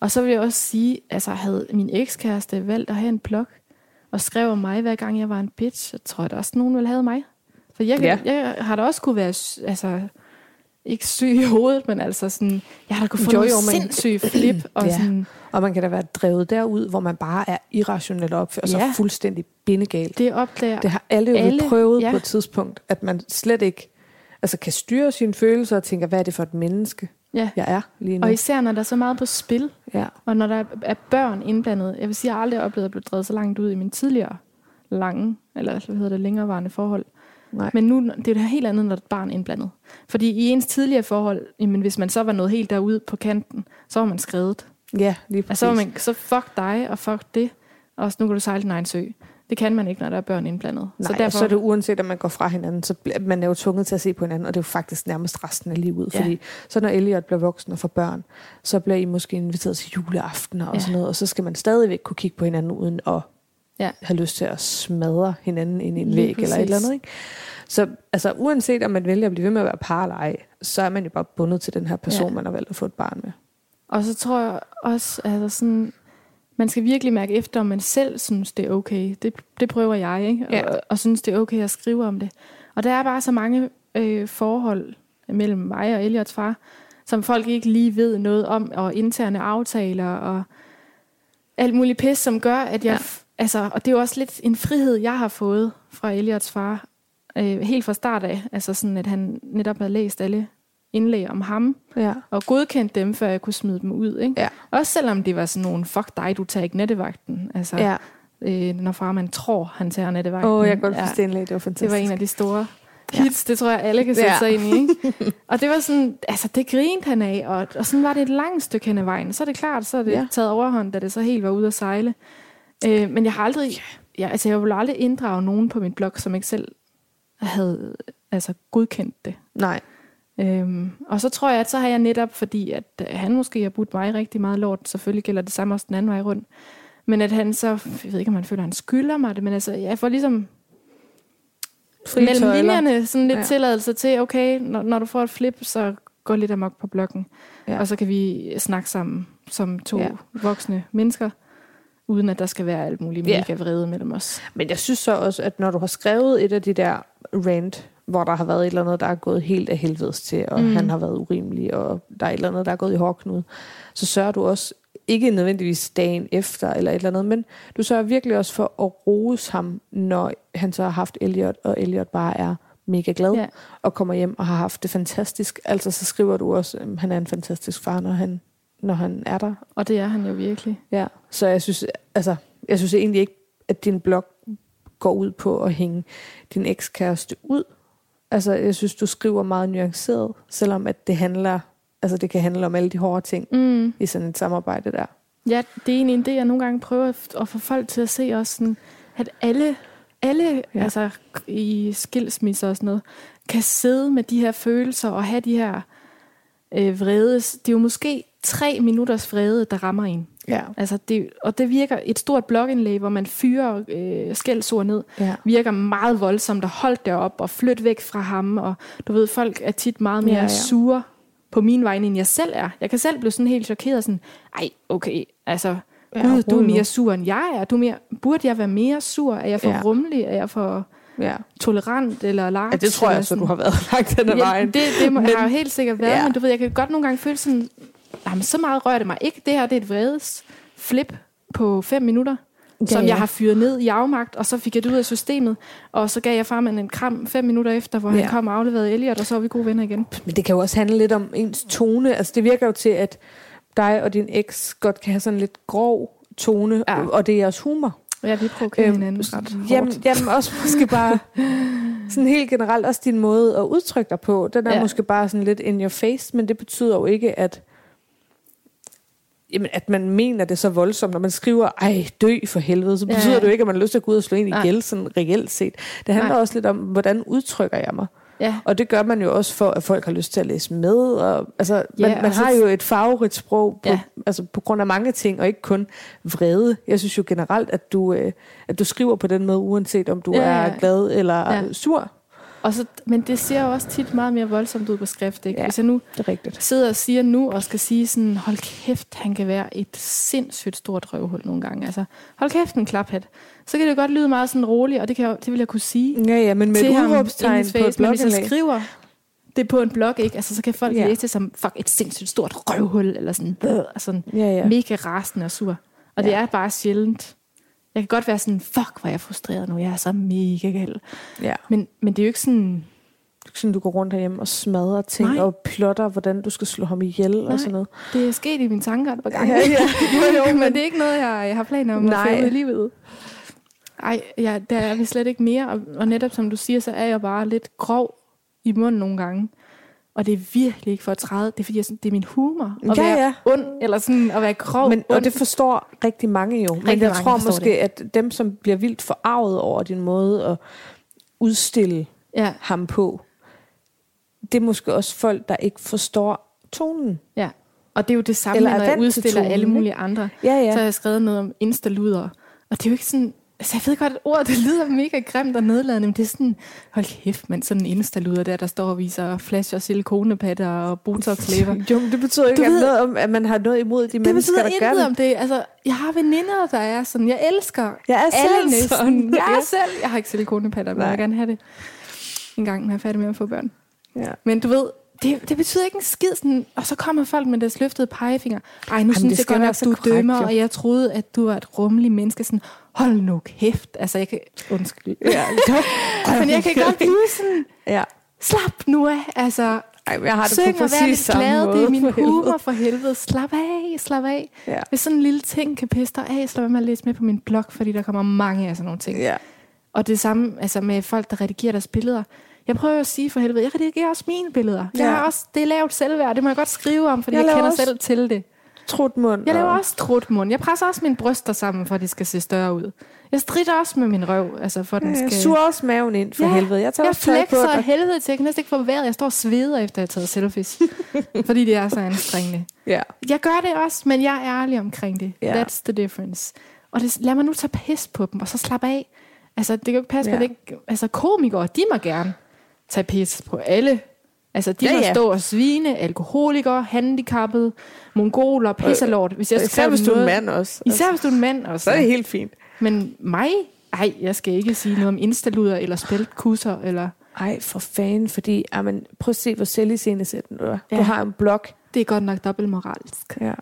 Og så vil jeg også sige, altså havde min ekskæreste valgt at have en blog, og skrev om mig, hver gang jeg var en bitch, så tror jeg da også, nogen ville have mig. For jeg, kan, Ja. jeg har da også kunne være, altså, ikke syg i hovedet, men altså sådan, jeg har da kunne få Jo, jo, sindssyge flip, og Ja. sådan, Og man kan da være drevet derud, hvor man bare er irrationelt opført, og så Ja. fuldstændig bindegal. det opdager Det har alle jo alle, prøvet ja. ja. på et tidspunkt, at man slet ikke altså kan styre sine følelser og tænker, hvad er det for et menneske, Ja. jeg er lige nu. Og især når der er så meget på spil, Ja. og når der er børn indblandet. Jeg vil sige, jeg aldrig har oplevet at blive drevet så langt ud i min tidligere lange, eller hvad hedder det, længerevarende forhold. Nej. Men nu det er det helt andet, når er et barn indblandet. Fordi i ens tidligere forhold, jamen, hvis man så var noget helt derude på kanten, så var man skrevet. ja, lige Altså, præcis. så, var man, så fuck dig, og fuck det. Og så nu kan du sejle din egen sø. Det kan man ikke, når der er børn indblandet. Nej, så derfor... så er det uanset, at man går fra hinanden, så bliver man er jo tvunget til at se på hinanden, og det er jo faktisk nærmest resten af livet. Ja. Fordi så når Elliot bliver voksen og får børn, så bliver I måske inviteret til juleaftener og Ja. sådan noget, og så skal man stadigvæk kunne kigge på hinanden, uden at Ja. have lyst til at smadre hinanden ind i en væg eller et eller andet. Ikke? Så altså, uanset om man vælger at blive ved med at være par eller ej, så er man jo bare bundet til den her person, Ja. man har valgt at få et barn med. Og så tror jeg også, altså sådan, man skal virkelig mærke efter, om man selv synes, det er okay. Det, det prøver jeg, ikke? Ja. Og, og synes, det er okay at skrive om det. Og der er bare så mange øh, forhold mellem mig og Eliots far, som folk ikke lige ved noget om, og interne aftaler, og alt muligt pis, som gør, at jeg... Ja. Ja. Altså, og det er jo også lidt en frihed, jeg har fået fra Eliots far, øh, helt fra start af. Altså sådan, at han netop havde læst alle indlæg om ham, Ja. og godkendt dem, før jeg kunne smide dem ud. Ikke? Ja. Også selvom det var sådan nogle, fuck dig, du tager ikke nattevagten. Altså, Ja. øh, når far man tror, han tager nattevagten. Åh, oh, jeg kan godt Ja. forstå. Det var fantastisk. Det var en af de store hits, det tror jeg, alle kan sætte Ja. sig ind i. Ikke? Og det var sådan, altså det grinede han af, og, og sådan var det et langt stykke hen ad vejen. Så er det klart, så er det Ja. ja. taget overhånd, da det så helt var ude at sejle. Øh, men jeg har aldrig, ja, altså jeg vil aldrig inddrage nogen på min blog, som ikke selv havde altså, godkendt det. Nej. Øhm, og så tror jeg, at så har jeg netop, fordi at øh, han måske har budt mig rigtig meget lort, selvfølgelig gælder det samme også den anden vej rundt, men at han så, jeg ved ikke, om han føler, at han skylder mig det, men altså, jeg får ligesom Fri mellem tøjler. linjerne sådan lidt Ja. tilladelse til, okay, når, når du får et flip, så gå lidt amok på blokken. Ja. Og så kan vi snakke sammen som to ja. voksne mennesker, uden at der skal være alt muligt Ja. mega vrede mellem os. Men jeg synes så også, at når du har skrevet et af de der rant, hvor der har været et eller andet, der er gået helt af helvedes til, og mm. Mm. han har været urimelig, og der er et eller andet, der er gået i hårdknud, så sørger du også, ikke nødvendigvis dagen efter eller et eller andet, men du sørger virkelig også for at rose ham, når han så har haft Elliot, og Elliot bare er mega glad, Ja. og kommer hjem og har haft det fantastisk. Altså så skriver du også, at han er en fantastisk far, når han, når han er der. Og det er han jo virkelig. Ja, så jeg synes, altså, jeg synes egentlig ikke, at din blog går ud på at hænge din ekskæreste ud. Altså, jeg synes, du skriver meget nuanceret, selvom at det handler, altså det kan handle om alle de hårde ting Mm. i sådan et samarbejde der. Ja, det er egentlig en det, jeg nogle gange prøver at- få folk til at se også, sådan, at alle, alle ja. altså, i skilsmisser og sådan noget, kan sidde med de her følelser og have de her øh, vrede. Det er jo måske tre minutters vrede, der rammer en. Ja. Altså det, og det virker, et stort blogindlæg, hvor man fyrer øh, skældsord ned, Ja. virker meget voldsomt at holde derop og flytte væk fra ham. Og du ved, folk er tit meget mere Ja, ja, sure på min vej, end jeg selv er. Jeg kan selv blive sådan helt chokeret, sådan, ej, okay, altså, Ja, Gud, du er mere sur, end jeg er. Du er mere, burde jeg være mere sur? Er jeg for Ja. rummelig? Er jeg for ja. tolerant eller large? ja det tror jeg så, du sådan? har været langt den ad Ja, vejen. det, det må, Men- har jo helt sikkert været, ja. men du ved, jeg kan godt nogle gange føle sådan, jamen, så meget rører det mig ikke. Det her, det er et vredes flip på fem minutter, Ja, som ja. jeg har fyret ned i afmagt, og så fik jeg det ud af systemet, og så gav jeg farmand en kram fem minutter efter, hvor Ja. han kom og afleverede Elliot, og så var vi gode venner igen. Men det kan jo også handle lidt om ens tone. Altså det virker jo til, at dig og din eks godt kan have sådan lidt grov tone, ja. Og det er jeres humor. Ja, vi provokerer Øhm, hinanden ret hårdt. Jamen, jamen også måske bare sådan helt generelt også din måde at udtrykke dig på. Den er. Ja. måske bare sådan lidt in your face, men det betyder jo ikke, at jamen, at man mener det så voldsomt, når man skriver, ej, dø for helvede, så betyder ja. det jo ikke, at man har lyst til at gå ud og slå en Nej. ihjel, sådan reelt set. Det handler Nej. også lidt om, hvordan udtrykker jeg mig. Ja, Og det gør man jo også for, at folk har lyst til at læse med. Og, altså, Ja, man, man har jo et farverigt sprog på, ja. Altså, på grund af mange ting, og ikke kun vrede. Jeg synes jo generelt, at du, øh, at du skriver på den måde, uanset om du Ja, er glad eller. Ja. sur. Og så, men det ser jo også tit meget mere voldsomt ud på skrift. Ikke? Ja. Hvis jeg nu Det er rigtigt. sidder og siger nu, og skal sige sådan, hold kæft, han kan være et sindssygt stort røvhul nogle gange. Altså, hold kæft en klaphat. Så kan det jo godt lyde meget sådan roligt, og det, kan jeg, det vil jeg kunne sige Ja, ja, men med et udråbstegn på et. Men hvis jeg skriver det på en blog, ikke? Altså, så kan folk Ja. læse det som, fuck, et sindssygt stort røvhul, eller sådan, øh, sådan Ja, ja. mega rasende og sur. Og Ja. det er bare sjældent. Jeg kan godt være sådan, fuck, hvor er jeg frustreret nu, jeg er så mega gal. ja. Men, men det er jo ikke sådan, Sådan, du går rundt herhjemme og smadrer ting Nej. og plotter, hvordan du skal slå ham ihjel og Nej. sådan noget. det er sket i mine tanker et par gange. Ja, ja. Jo, jo, men det er ikke noget, jeg, jeg har planer om Nej. at få ud i livet. Ej, ja, der er vi slet ikke mere. Og, og netop som du siger, så er jeg bare lidt grov i munden nogle gange. Og det er virkelig ikke for at træde. Det er fordi, jeg, sådan- det er min humor. At Ja, være ja. ond, eller sådan at være grov. Men, og ond. det forstår rigtig mange jo. Men Rigtig jeg mange tror måske, at dem, som bliver vildt forarvet over din måde at udstille ja, ham på, det er måske også folk, der ikke forstår tonen. ja. Og det er jo det samme, Eller når jeg udstiller alle mulige andre. Ja, Så ja. har jeg skrevet noget om instaluder. Og det er jo ikke sådan... Altså, jeg ved godt, at ordet det lyder mega grimt og nedladende, men det er sådan, hold kæft, man, sådan en instaluder der, der står og viser flash og silikonepatter og botox-læber. Jo, men det betyder ikke ved- noget om, at man har noget imod de Det mennesker, betyder der gør det. om det. Altså, jeg har veninder, der er sådan, jeg elsker Jeg er alle selv næsten. sådan. Jeg er selv. Jeg har ikke silikonepatter, men Nej. jeg vil gerne have det en gang, når jeg er færdig med at få børn. Ja. Men du ved, det, det betyder ikke en skid, sådan, og så kommer folk med deres løftede pegefinger. Ej, nu Jamen, synes det jeg godt så du korrekt, dømmer, jo. og jeg troede, at du var et rummeligt menneske. Sådan, hold nu kæft. Altså, jeg kan... Undskyld. Ja, Men jeg kan godt blive sådan, ja. slap nu af. Altså, Ej, jeg har det Syng på præcis samme glad. måde. Det er min for humor for helvede. Slap af, slap af. Ja. Hvis sådan en lille ting kan pisse dig af, så lad være med at læse med på min blog, fordi der kommer mange af sådan nogle ting. Ja. Og det samme altså med folk, der redigerer deres billeder. Jeg prøver at sige for helvede, jeg redigerer også mine billeder. Jeg Ja. har også, det er lavt selvværd, det må jeg godt skrive om, fordi Jeg jeg, jeg kender selv til det. Trutmund. Jeg laver og- også trutmund. Jeg presser også mine bryster sammen, for at de skal se større ud. Jeg strider også med min røv, altså for at den Ja, skal... jeg suger også maven ind for Ja, helvede. Jeg tager jeg også på. flexer og- helvede til. Jeg kan næsten ikke få vejret. Jeg står og sveder, efter jeg har taget selfies. fordi det er så anstrengende. Ja. Jeg gør det også, men jeg er ærlig omkring det. Ja. That's the difference. Og det, lad mig nu tage pis på dem, og så slappe af. Altså, det kan jo ikke passe, Ja. ja. at det ikke... Altså, komikere, de må gerne tage pis på alle. Altså, de Ja, må ja. stå og svine, alkoholikere, handicappede, mongoler, pisserlort. Hvis jeg Især hvis du er en mand også. Især hvis du er en mand også. Så er det helt fint. Men mig? Ej, jeg skal ikke sige noget om instaluder eller spæltkusser, eller... Ej, for fanden, fordi amen, prøv at se, hvor selviscenesættende du er. Ja. Ja. Du har en blog. Det er godt nok dobbeltmoralsk. Ja.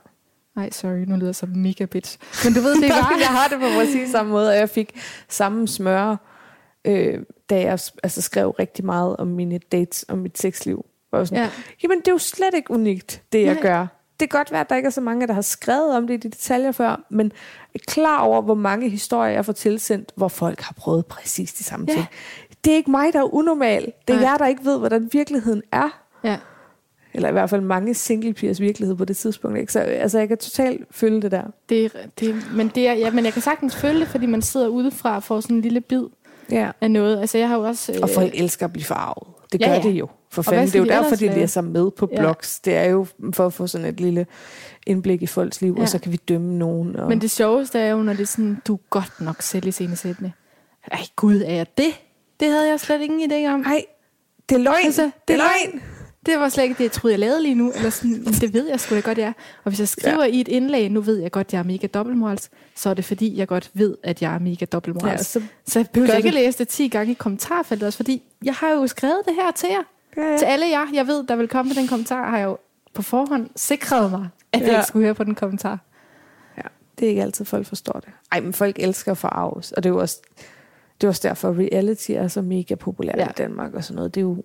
Nej, sorry, nu lyder jeg som mega bitch. Men du ved, det var... jeg har det på præcis samme måde, og jeg fik samme smør, øh, da jeg altså, skrev rigtig meget om mine dates og mit sexliv. Jeg var sådan, Ja. Jamen, det er jo slet ikke unikt, det jeg Nej. gør. Det kan godt være, at der ikke er så mange, der har skrevet om det i de detaljer før, men jeg er klar over, hvor mange historier jeg får tilsendt, hvor folk har prøvet præcis de samme Ja. ting. Det er ikke mig, der er unormal. Det er Nej. jer, der ikke ved, hvordan virkeligheden er. Ja. Eller i hvert fald mange single pigers virkelighed på det tidspunkt. Ikke? Så altså, jeg kan totalt følge det der. Det, det, men, det er, ja, men jeg kan sagtens følge det, fordi man sidder udefra og får sådan en lille bid Ja. af noget. Altså, jeg har jo også... Og folk elsker at blive farvet. Det Ja, gør ja. det jo. For fanden. Det er jo de derfor, de læser med på Ja. blogs. Det er jo for at få sådan et lille indblik i folks liv, Ja. og så kan vi dømme nogen. Og... Men det sjoveste er jo, når det er sådan, du er godt nok selv i scenesættende. Ej, gud, er jeg det? Det havde jeg slet ingen idé om. Ej, det er løgn. Altså, det er løgn. Det var slet ikke det, jeg troede, jeg lavede lige nu. Eller sådan, "Men det ved jeg sgu da godt, jeg er. Og hvis jeg skriver ja. i et indlæg, nu ved jeg godt, jeg er mega dobbeltmorals, så er det fordi, jeg godt ved, at jeg er mega Ja, dobbeltmorals. så, Så jeg behøver ikke det. læse det 10 gange i kommentarfeltet også, fordi jeg har jo skrevet det her til jer. ja, Til ja. alle jer, jeg ved, der vil komme med den kommentar, har jeg jo på forhånd sikret mig, at jeg Ja. ikke skulle høre på den kommentar. ja. Det er ikke altid, folk forstår det. Ej, men folk elsker at forarves. Og det er jo også, det er også derfor, reality er så mega populært ja. Ja. i Danmark og sådan noget. Det er jo...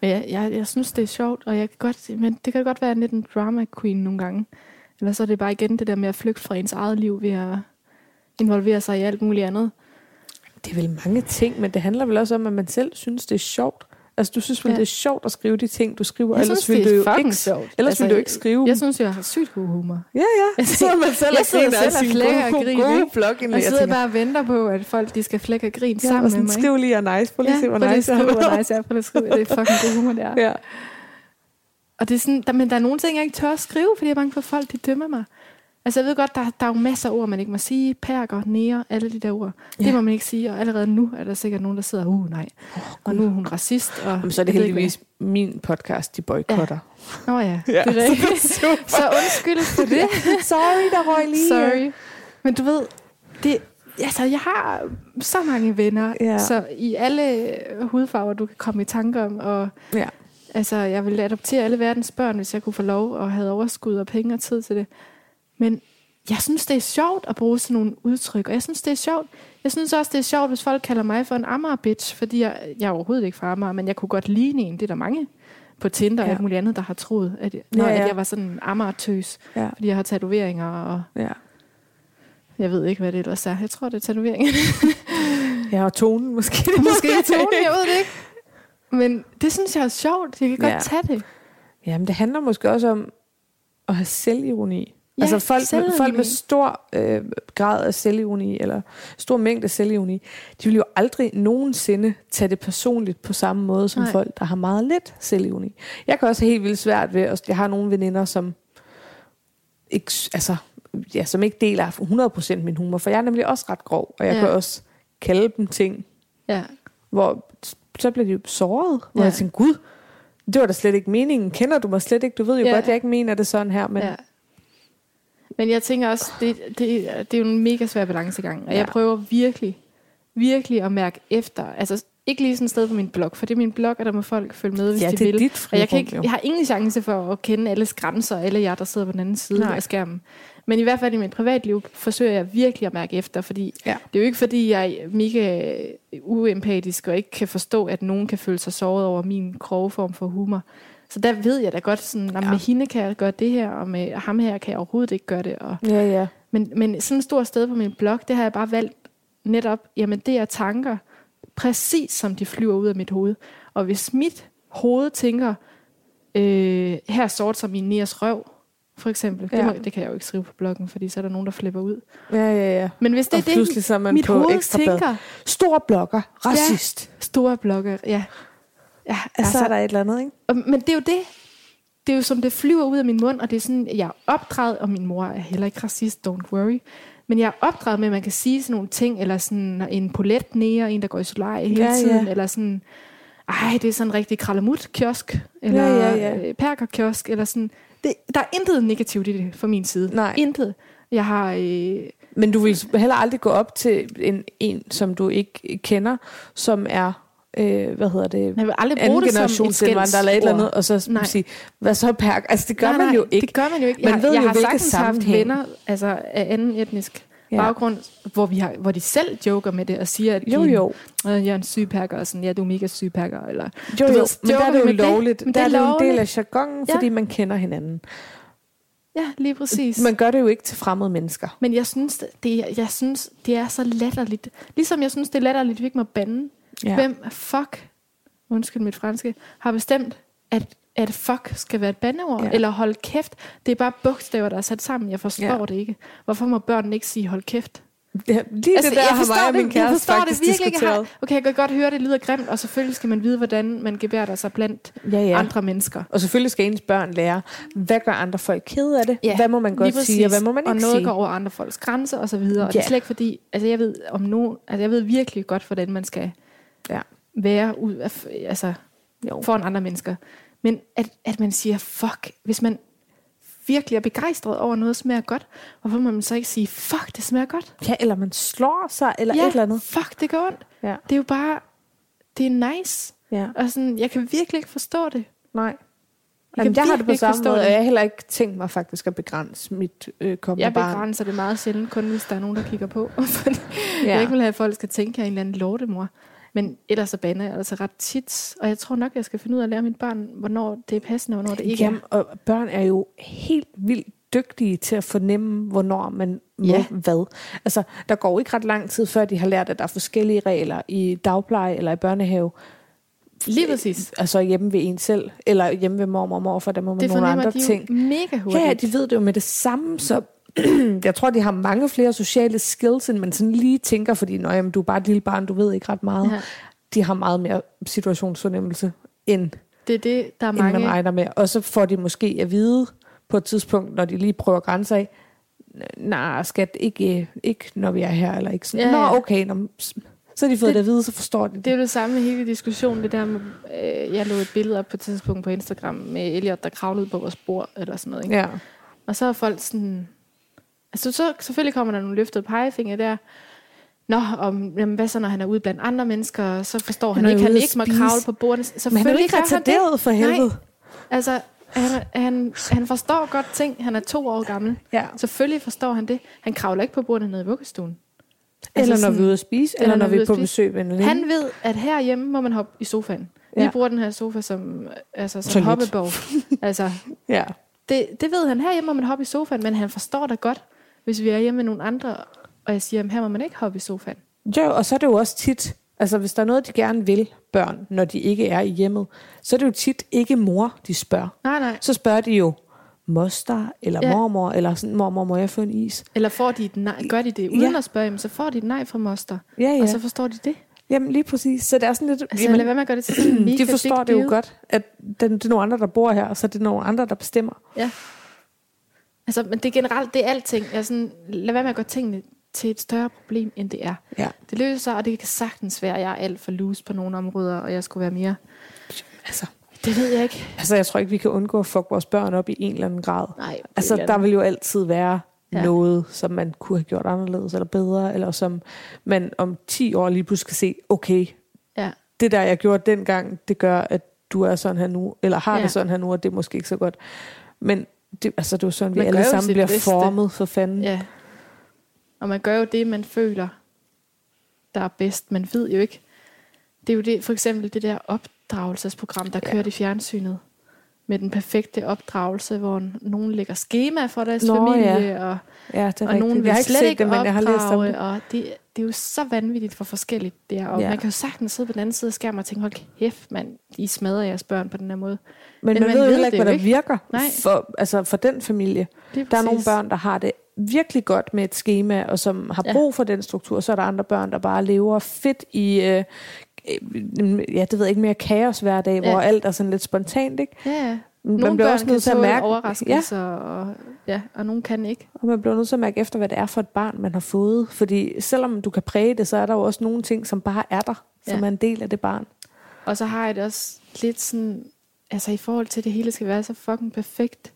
Men jeg, jeg, jeg synes, det er sjovt, og jeg kan godt, men det kan godt være lidt en drama queen nogle gange. Eller så er det bare igen det der med at flygte fra ens eget liv ved at involvere sig i alt muligt andet. Det er vel mange ting, men det handler vel også om, at man selv synes, det er sjovt. Altså, du synes vel, ja. Ja. det er sjovt at skrive de ting, du skriver, Jeg ellers synes, ville du jo ikke, sjovt. ellers Altså, ville du ikke skrive Jeg synes, jeg har sygt god humor. Ja, ja. Så man selv Jeg sidder selv og flækker og griner, gode blogindlæg. Jeg Jeg sidder tænker, bare og venter på, at folk de skal flække og grine ja, sammen og med sådan, mig. skriv lige og nice. Prøv lige at se, hvor prøv nice jeg er. hvor nice jeg er. Prøv lige at skrive, det er fucking god humor, det er. Ja. Og det er sådan, der, men der er nogle ting, jeg ikke tør at skrive, fordi jeg er bange for, at folk de dømmer mig. Altså jeg ved godt, der, der er jo masser af ord, man ikke må sige. Perker, nære, alle de der ord. Ja. Ja. Det må man ikke sige, og allerede nu er der sikkert nogen, der sidder, uh nej, oh, og nu er hun racist. Og Jamen, så er det heldigvis min podcast, de boykotter. hvad- Nå ja, Ja, det er rigtigt. Så undskyld for det. Sorry, der røg lige. Sorry. Men du ved, det, altså, jeg har så mange venner, Ja. så i alle hudfarver, du kan komme i tanker om, og Ja. Altså, jeg ville adoptere alle verdens børn, hvis jeg kunne få lov og havde overskud og penge og tid til det. Men jeg synes, det er sjovt at bruge sådan nogle udtryk, og jeg synes, det er sjovt. Jeg synes også, det er sjovt, hvis folk kalder mig for en Amager-bitch, fordi jeg, jeg er overhovedet ikke fra Amager, men jeg kunne godt ligne en. Det er der mange på Tinder og Ja. alt muligt andet, der har troet, at, jeg, Ja, ja. at jeg var sådan en Amager-tøs, Ja. fordi jeg har tatoveringer, og Ja. jeg ved ikke, hvad det ellers er. Jeg tror, det er tatoveringer. ja, og tonen måske. Måske tonen, jeg ved det ikke. Men det synes jeg er sjovt. Jeg kan godt Ja. tage det. Jamen, det handler måske også om at have selvironi. Ja, altså folk, med, selvironi. folk med stor øh, grad af selvironi, eller stor mængde af selvironi, de vil jo aldrig nogensinde tage det personligt på samme måde som Nej. folk, der har meget lidt selvironi. Jeg kan også have helt vildt svært ved, at jeg har nogle veninder, som ikke, altså, ja, som ikke deler 100% min humor, for jeg er nemlig også ret grov, og jeg Ja. kan også kalde dem ting, Ja. hvor så bliver de jo såret, hvor Ja. jeg tænker, gud, det var da slet ikke meningen. Kender du mig slet ikke? Du ved jo Ja. godt, jeg ikke mener det sådan her, men ja. Men jeg tænker også, det, det, det er jo en mega svær balancegang, og ja. jeg prøver virkelig, virkelig at mærke efter. Altså ikke lige sådan et sted på min blog, for det er min blog, og der må folk følge med, hvis ja, de det er vil. dit Og jeg, kan ikke, jeg har ingen chance for at kende alles grænser, alle jer, der sidder på den anden side Nej. af skærmen. Men i hvert fald i mit privatliv forsøger jeg virkelig at mærke efter, fordi Ja. det er jo ikke fordi, jeg er mega uempatisk og ikke kan forstå, at nogen kan føle sig såret over min grove form for humor. Så der ved jeg da godt, sådan, ja. Ja. med hende kan jeg gøre det her, og med ham her kan jeg overhovedet ikke gøre det. Og, Ja, ja. men, men sådan et stort sted på min blog, det har jeg bare valgt netop, jamen det er tanker, præcis som de flyver ud af mit hoved. Og hvis mit hoved tænker, øh, her er sort som i Nias røv, for eksempel, det, Ja. må, det kan jeg jo ikke skrive på bloggen, fordi så er der nogen, der flipper ud. Ja, ja, ja. Men hvis det Og er det, så er man mit på hoved tænker, Stor blogger, racist. store blogger, ja. Ja Ja. Så er der et eller andet, ikke? Og- Men det er jo det. Det er jo som det flyver ud af min mund, og det er sådan, jeg er opdraget, og min mor er heller ikke racist, don't worry. Men jeg er opdraget med, at man kan sige sådan nogle ting, eller sådan en polet nære, en der går i solarie hele Ja, ja. tiden, eller sådan, ej, det er sådan en rigtig krallemut-kiosk, eller Ja, ja, ja. øh, perker-kiosk, eller sådan. Det, der er intet negativt i det fra min side. Nej. Intet. Jeg har... Øh, Men du vil heller aldrig gå op til en, en som du ikke kender, som er, øh, hvad hedder det, jeg vil aldrig bruge anden det generations indvandrer eller et eller andet, og så Nej. sige, hvad så perk? Altså det gør nej, man jo ikke. Det gør man jo ikke. Man jeg, ved jeg jo, har sagtens haft sammenhæng. venner altså af anden etnisk Ja. baggrund, hvor, vi har, hvor de selv joker med det og siger, at Jo, jo. Øh, jeg er en sygpakker, og sådan, ja, du er mega sygpakker, eller... Jo, jo, ved, men der er det jo det, lovligt. men der det er det jo en del af jargonen, Ja. fordi man kender hinanden. Ja, lige præcis. Man gør det jo ikke til fremmede mennesker. Men jeg synes, det, jeg synes, det er så latterligt. Ligesom jeg synes, det er latterligt, at vi ikke må bande. Ja. Hvem fuck, undskyld mit franske, har bestemt, at, at fuck skal være et bandeord? Ja. Eller hold kæft. Det er bare bogstaver, der er sat sammen. Jeg forstår Ja. det ikke. Hvorfor må børn ikke sige hold kæft? Ja, lige altså, det der jeg har mig og min det, jeg kæreste forstår faktisk det virkelig ikke. Diskuteret. har- Okay, jeg kan godt høre, det lyder grimt, og selvfølgelig skal man vide, hvordan man gebærer sig blandt Ja, ja. andre mennesker. Og selvfølgelig skal ens børn lære, hvad gør andre folk kede af det? Ja, hvad må man godt Lige sige, og hvad må man ikke og noget sige? går over andre folks grænser og så videre. Og det Ja. er slet ikke fordi, altså jeg ved om nogen, altså jeg ved virkelig godt, hvordan man skal Ja. være ud af, altså Jo. foran andre mennesker. Men at, at man siger, fuck, hvis man virkelig er begejstret over noget smager godt, hvorfor må man så ikke sige, fuck, det smager godt? Ja, eller man slår sig, eller ja, et eller andet. fuck, det gør ondt. Ja. Det er jo bare, det er nice. ja. Og sådan, jeg kan virkelig ikke forstå det. Nej. Jeg Jamen, jeg har det på samme måde, og jeg har heller ikke tænkt mig faktisk at begrænse mit øh, kommende Jeg barn. begrænser det meget sjældent, kun hvis der er nogen, der kigger på. Ja. Jeg ikke vil have, at folk skal tænke, at jeg er en eller anden lortemor. Men ellers så bander jeg altså ret tit. Og jeg tror nok, jeg skal finde ud af at lære mit barn, hvornår det er passende, og hvornår det ikke Jamen, og børn er jo helt vildt dygtige til at fornemme, hvornår man må Ja. hvad. Altså, der går ikke ret lang tid, før de har lært, at der er forskellige regler i dagpleje eller i børnehave. er. Lige præcis. Altså hjemme ved en selv, eller hjemme ved mormor og morfar, der må man Det nogle fornemmer andre de ting. mega hurtigt. Ja, de ved det jo med det samme, så jeg tror, de har mange flere sociale skills, end man sådan lige tænker, fordi Nå, jamen, du er bare et lille barn, du ved ikke ret meget. Ja. De har meget mere situationsfornemmelse, end, Det er det, der er end man mange... regner med. Og så får de måske at vide på et tidspunkt, når de lige prøver grænser af, nej, skat, ikke, ikke når vi er her, eller ikke sådan. Ja, Nå, ja. okay, nå, så har de fået det, Det- det at vide, så forstår de det. Det er jo det samme med hele diskussionen, det der med, øh, jeg lå et billede op på et tidspunkt på Instagram med Elliot, der kravlede på vores bord, eller sådan noget. Ikke? Ja. Og så er folk sådan... Altså, så selvfølgelig kommer der nogle løftede pegefinger der. Nå, om, jamen, hvad så, når han er ude blandt andre mennesker, så forstår han, er ikke, han ikke må kravle på bordet. Men han er ikke han retarderet for helvede. Nej. Altså, han, han, han forstår godt ting. Han er to år gammel. Ja. Selvfølgelig forstår han det. Han kravler ikke på bordet nede i vuggestuen. Eller Altså når vi er ude at spise, eller, når vi er på besøg veninde. Han ved, at herhjemme må man hoppe i sofaen. Vi Ja. bruger den her sofa som, altså, som hoppeborg. altså, Ja. det, det ved han. Herhjemme må man hoppe i sofaen, men han forstår da godt, hvis vi er hjemme med nogle andre, og jeg siger, at her må man ikke hoppe i sofaen. Jo, og så er det jo også tit, altså hvis der er noget, de gerne vil, børn, når de ikke er i hjemmet, så er det jo tit ikke mor, de spørger. Nej, nej. Så spørger de jo moster, eller Ja. mormor, eller sådan, mormor, må jeg få en is? Eller får de et nej, gør de det uden Ja. at spørge, jamen, så får de et nej fra moster. Ja, ja. Og så forstår de det. Jamen lige præcis. Så det er sådan lidt, Altså, jamen, lad være med at gøre det til sådan de forstår det jo godt, at den, det er nogle andre, der bor her, og så er det nogle andre, der bestemmer. Ja. Altså, men det er generelt, det er alting. Jeg er sådan, lad være med at gøre tingene til et større problem, end det er. Ja. Det løser sig, og det kan sagtens være, at jeg er alt for loose på nogle områder, og jeg skulle være mere... Altså, Det ved jeg ikke. altså, jeg tror ikke, vi kan undgå at fuck vores børn op i en eller anden grad. Nej, Altså, der vil jo altid være Ja. noget, som man kunne have gjort anderledes eller bedre, eller som man om 10 år lige pludselig kan se, okay, Ja. det der, jeg gjorde dengang, det gør, at du er sådan her nu, eller har. Ja. det sådan her nu, og det er måske ikke så godt. Men det, altså det er jo sådan, vi Man gør alle sammen bliver bedste. formet for fanden. Ja. Og man gør jo det, man føler, der er bedst. Man ved jo ikke. Det er jo det, for eksempel det der opdragelsesprogram, der Ja. kørte i fjernsynet. Med den perfekte opdragelse, hvor nogen lægger schema for deres Nå, familie, ja. og, Ja, det er og rigtigt. nogen jeg vil har ikke slet set ikke det, men jeg har læst om opdrage, det. og det, det er jo så vanvittigt, hvor forskelligt det er. Og Ja. man kan jo sagtens sidde på den anden side af skærmen og tænke, hold kæft, mand, I smadrer jeres børn på den her måde. Men, Men man, man ved jo heller ikke, hvad der virker Nej. for, altså for den familie. Der er nogle børn, der har det virkelig godt med et schema, og som har Ja. brug for den struktur. Så er der andre børn, der bare lever fedt i, øh, øh, ja, det ved jeg ikke mere kaos hver dag, Ja. hvor alt er sådan lidt spontant, ikke? Ja, ja. Man Nogle bliver børn også nødt til at mærke, ja, overraskelser, og, ja, og nogle kan ikke. og man bliver nødt til at mærke efter, hvad det er for et barn, man har fået. Fordi selvom du kan præge det, så er der jo også nogle ting, som bare er der, som Ja. er en del af det barn. Og så har jeg det også lidt sådan, altså i forhold til, at det hele skal være så fucking perfekt.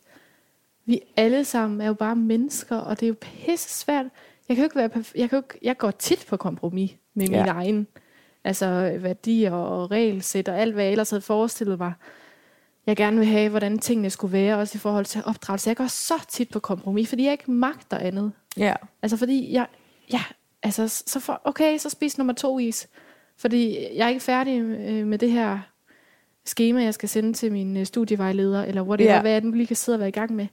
Vi alle sammen er jo bare mennesker, og det er jo pisse svært. Jeg kan jo ikke være perf- jeg, kan jo ikke, jeg går tit på kompromis med Ja. mine egne altså, værdier og regelsæt og alt, hvad jeg ellers havde forestillet mig. Jeg gerne vil have, hvordan tingene skulle være, også i forhold til opdragelse. Jeg går så tit på kompromis, fordi jeg ikke magter andet. Ja. Altså fordi jeg, ja, altså så for, okay, så spis nummer to is. Fordi jeg er ikke færdig øh, med det her schema, jeg skal sende til min øh, studievejleder, eller whatever, yeah. hvad jeg nu lige kan sidde og være i gang med.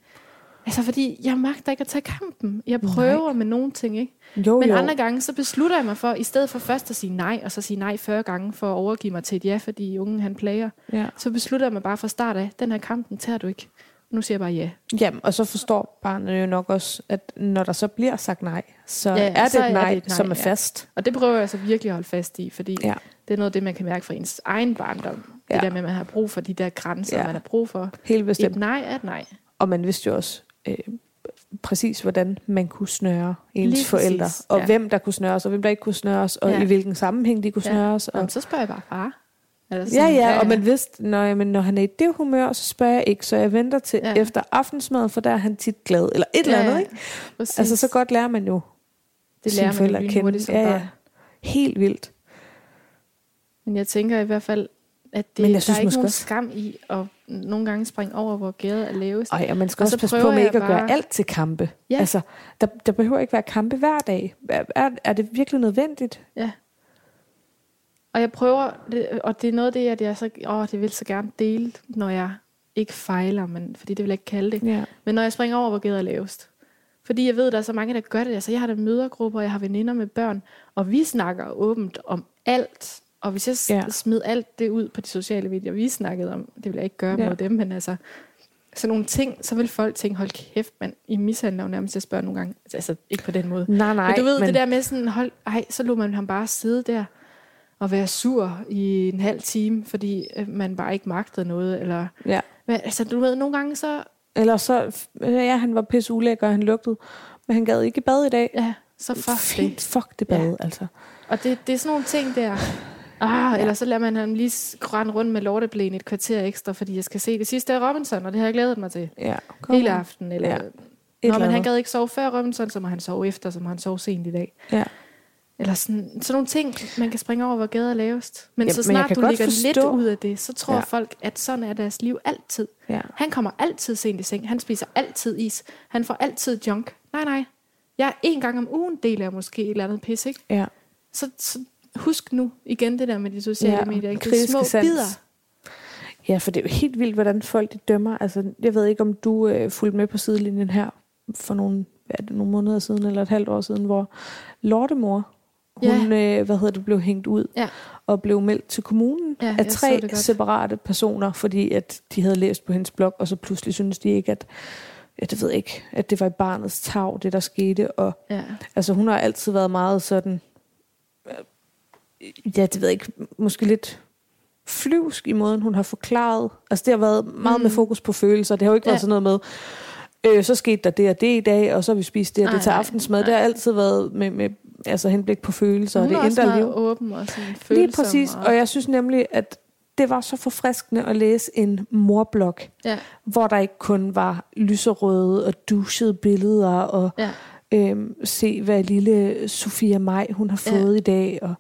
Altså fordi jeg magter ikke at tage kampen. Jeg prøver nej. med nogle ting, ikke? Jo, Men jo. andre gange, så beslutter jeg mig for, i stedet for først at sige nej, og så sige nej 40 gange for at overgive mig til et ja, fordi ungen han plager, Ja. så beslutter jeg mig bare fra start af, den her kamp, den tager du ikke. Nu siger jeg bare ja. Jamen, og så forstår barnet jo nok også, at når der så bliver sagt nej, så Ja, er det så et er nej, det et nej, som er ja. fast. Og det prøver jeg altså virkelig at holde fast i, fordi Ja. det er noget af det, man kan mærke fra ens egen barndom. Ja. Det der med, at man har brug for de der grænser, Ja. man har brug for. Helt Et bestemt. nej er et nej. Og man vidste jo også øh, præcis, hvordan man kunne snøre ens Lige forældre. præcis, Og ja. hvem der kunne snøres, og hvem der ikke kunne snøres, og Ja. i hvilken sammenhæng de kunne Ja. snøres. Og, Jamen, så spørger jeg bare far. Eller ja, ja, og man vidste, når, jamen, når han er i det humør, så spørger jeg ikke, så jeg venter til Ja. ja. efter aftensmad, for der er han tit glad. Eller et eller andet, ikke? Præcis. Altså, så godt lærer man jo det lærer man forældre at kende. Ja, ja. helt vildt. Men jeg tænker i hvert fald, at det, Men jeg der synes er ikke nogen skam i at nogle gange springe over, hvor gæret er lavest. Ej, og man skal Og også så passe på med ikke at gøre bare- alt til kampe. Ja. Altså, der, der behøver ikke være kampe hver dag. Er, er, er det virkelig nødvendigt? Ja. Og jeg prøver, det, og det er noget af det, at jeg så, åh, det vil så gerne dele, når jeg ikke fejler, men, fordi det vil jeg ikke kalde det. Ja. Men når jeg springer over, hvor gæret er lavest. Fordi jeg ved, der er så mange, der gør det. Altså, jeg har der mødergrupper, jeg har veninder med børn, og vi snakker åbent om alt. Og hvis jeg Ja. smed alt det ud på de sociale medier, vi snakkede om, det vil jeg ikke gøre Ja. mod dem, men altså, sådan nogle ting, så vil folk tænke, hold kæft, mand, I mishandler jo nærmest, jeg spørger nogle gange. Altså, ikke på den måde. Nej, nej. men du ved, men, det der med sådan, hold, ej, så lå man ham bare sidde der og være sur i en halv time, fordi øh, man bare ikke magtede noget, eller... Ja. Men, altså, du ved, nogle gange så... Eller så, ja, han var pisse ulækker, han lugtede, men han gad ikke bad i dag. Ja, så fuck Fint, det. fuck det bad, ja. altså. Og det, det er sådan nogle ting der. Ah, ja. Eller så lader man ham lige rende rundt med lorteblæen et kvarter ekstra, fordi jeg skal se det sidste af Robinson, og det har jeg glædet mig til Ja, kom hele aften. Eller, Ja. Et Nå, men han gad ikke sove før Robinson, så må han sove efter, så må han sove sent i dag. Ja. Eller sådan, sådan nogle ting, man kan springe over, hvor gader er lavest. Men Ja, så men snart kan du ligger forstå- lidt ud af det, så tror Ja. folk, at sådan er deres liv altid. Ja. Han kommer altid sent i seng. Han spiser altid is. Han får altid junk. Nej, nej. Jeg en gang om ugen deler jeg måske et eller andet pis, ikke? ja. Så, så husk nu igen det der med de sociale Ja, medier. Ikke? Det er små sans. bidder. Ja, for det er jo helt vildt, hvordan folk de dømmer. Altså, jeg ved ikke, om du øh, fulgte med på sidelinjen her for nogle, hvad det, nogle måneder siden, eller et halvt år siden, hvor Lortemor, Ja. hun øh, hvad hedder det, blev hængt ud Ja. og blev meldt til kommunen Ja, af tre separate personer, fordi at de havde læst på hendes blog, og så pludselig synes de ikke, at ja, det ved jeg ikke, at det var i barnets tag, det der skete, og Ja. Altså hun har altid været meget sådan, ja det ved jeg ikke, måske lidt flyvsk i måden, hun har forklaret. Altså det har været meget mm. med fokus på følelser. Det har jo ikke ja. været Ja. sådan noget med, øh, så skete der det og det i dag, og så har vi spist det og det til aftensmad. nej. Det har altid været med, med altså henblik på følelser og Hun er det indre liv. åben og sådan Lige følsom. præcis, og jeg synes nemlig, at det var så forfriskende at læse en morblog, Ja, hvor der ikke kun var lyserøde og duschede billeder og ja. øhm, se, hvad lille Sofia Maj hun har Ja. fået i dag. Og,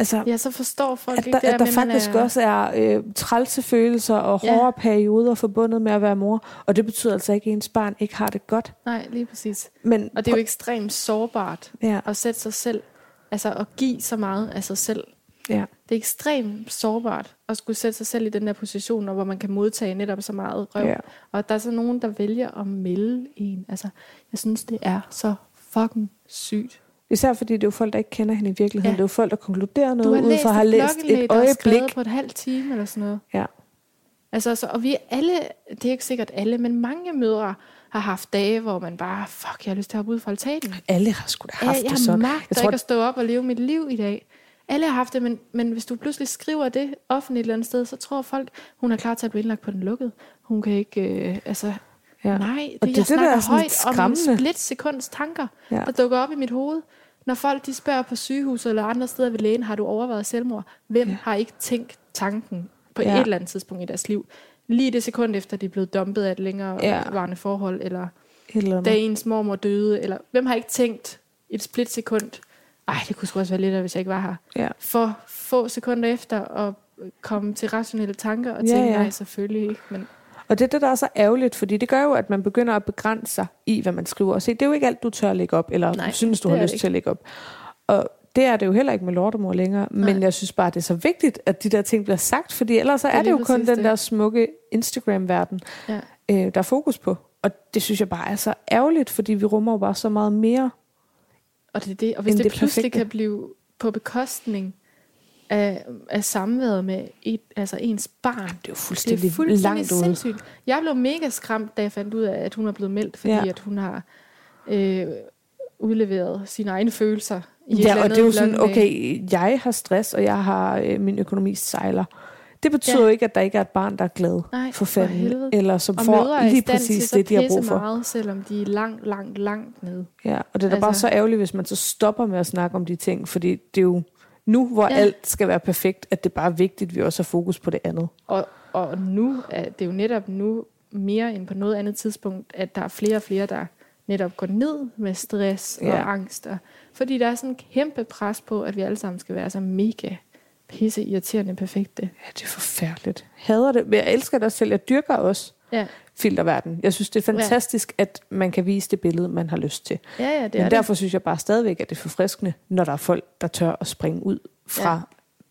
Altså, Ja, så forstår folk at ikke der, det der man faktisk er, også er øh, trælse følelser og Ja. hårde perioder forbundet med at være mor. Og det betyder altså ikke, at ens barn ikke har det godt. Nej, lige præcis. Men Og det er jo ekstremt sårbart ja, at sætte sig selv, altså at give så meget af sig selv. ja, Det er ekstremt sårbart at skulle sætte sig selv i den der position, hvor man kan modtage netop så meget røv. ja. Og der er så nogen, der vælger at melde en. Altså, jeg synes, det er så fucking sygt. Især fordi det er jo folk, der ikke kender hende i virkeligheden. Ja. Ja. Det er jo folk, der konkluderer noget har ud fra at have et læst et øjeblik. på et halvt time eller sådan noget. Ja. Altså, så, og vi alle, det er ikke sikkert alle, men mange mødre har haft dage, hvor man bare, fuck, jeg har lyst til at hoppe ud fra altanen. Alle har sgu da Ja, haft jeg det har sådan. magter Jeg ikke tror, at stå op og leve mit liv i dag. Alle har haft det, men, men hvis du pludselig skriver det offentligt et eller andet sted, så tror folk, hun er klar til at blive indlagt på den lukkede. Hun kan ikke, øh, altså, ja. nej, det, Og jeg det er det, der snakker er højt om en split sekunds tanker, Ja. der dukker op i mit hoved. Når folk de spørger på sygehus eller andre steder ved lægen, har du overvejet selvmord? Hvem Ja. ja. har ikke tænkt tanken på Ja. et eller andet tidspunkt i deres liv? Lige det sekund efter, de er blevet dumpet af et længere Ja. ja. varende forhold, eller eller da ens mormor døde, eller hvem har ikke tænkt et split sekund, ej, det kunne sgu også være lidt hvis jeg ikke var her. Ja. For få sekunder efter at komme til rationelle tanker og Ja, tænke, ja. nej, selvfølgelig ikke. Men Og det er det, der er så ærgerligt, fordi det gør jo, at man begynder at begrænse sig i, hvad man skriver. Og se, det er jo ikke alt, du tør at lægge op, eller Nej, synes, du det har lyst det til at lægge op. Og det er det jo heller ikke med lortemor længere, men Nej. jeg synes bare, det er så vigtigt, at de der ting bliver sagt, fordi ellers så Det er, er det jo kun præcis den det. der smukke Instagram-verden, ja. øh, der er fokus på. Og det synes jeg bare er så ærgerligt, fordi vi rummer jo bare så meget mere. Og det er det. Og hvis det, det det pludselig perfekte. kan blive på bekostning af, af samværet med et, altså ens barn. Det er jo Det er fuldstændig, fuldstændig langt ude. sindssygt. Jeg blev mega skræmt, da jeg fandt ud af, at hun er blevet meldt, fordi Ja. at hun har øh, udleveret sine egne følelser. I et Ja, og det er jo sådan, okay, jeg har stress, og jeg har øh, min økonomi sejler. Det betyder Ja. jo ikke, at der ikke er et barn, der er glad Nej, for fanden, eller som Og får lige præcis det, de har brug for. meget, selvom de er langt, langt, langt nede. Ja, og det er da altså, bare så ærgerligt, hvis man så stopper med at snakke om de ting, fordi det er jo nu, hvor ja. Alt skal være perfekt, at det bare er vigtigt, at vi også har fokus på det andet. Og, og nu er det er jo netop nu mere end på noget andet tidspunkt, at der er flere og flere, der netop går ned med stress og Ja. angst. Og, fordi der er sådan en kæmpe pres på, at vi alle sammen skal være så mega pisse irriterende perfekte. Ja, det er forfærdeligt. Hader det, men jeg elsker også selv. Jeg dyrker også Ja, filterverden. Jeg synes, det er fantastisk, ja. at man kan vise det billede, man har lyst til. ja, ja det Men er derfor synes jeg bare stadigvæk, at det er forfriskende, når der er folk, der tør at springe ud fra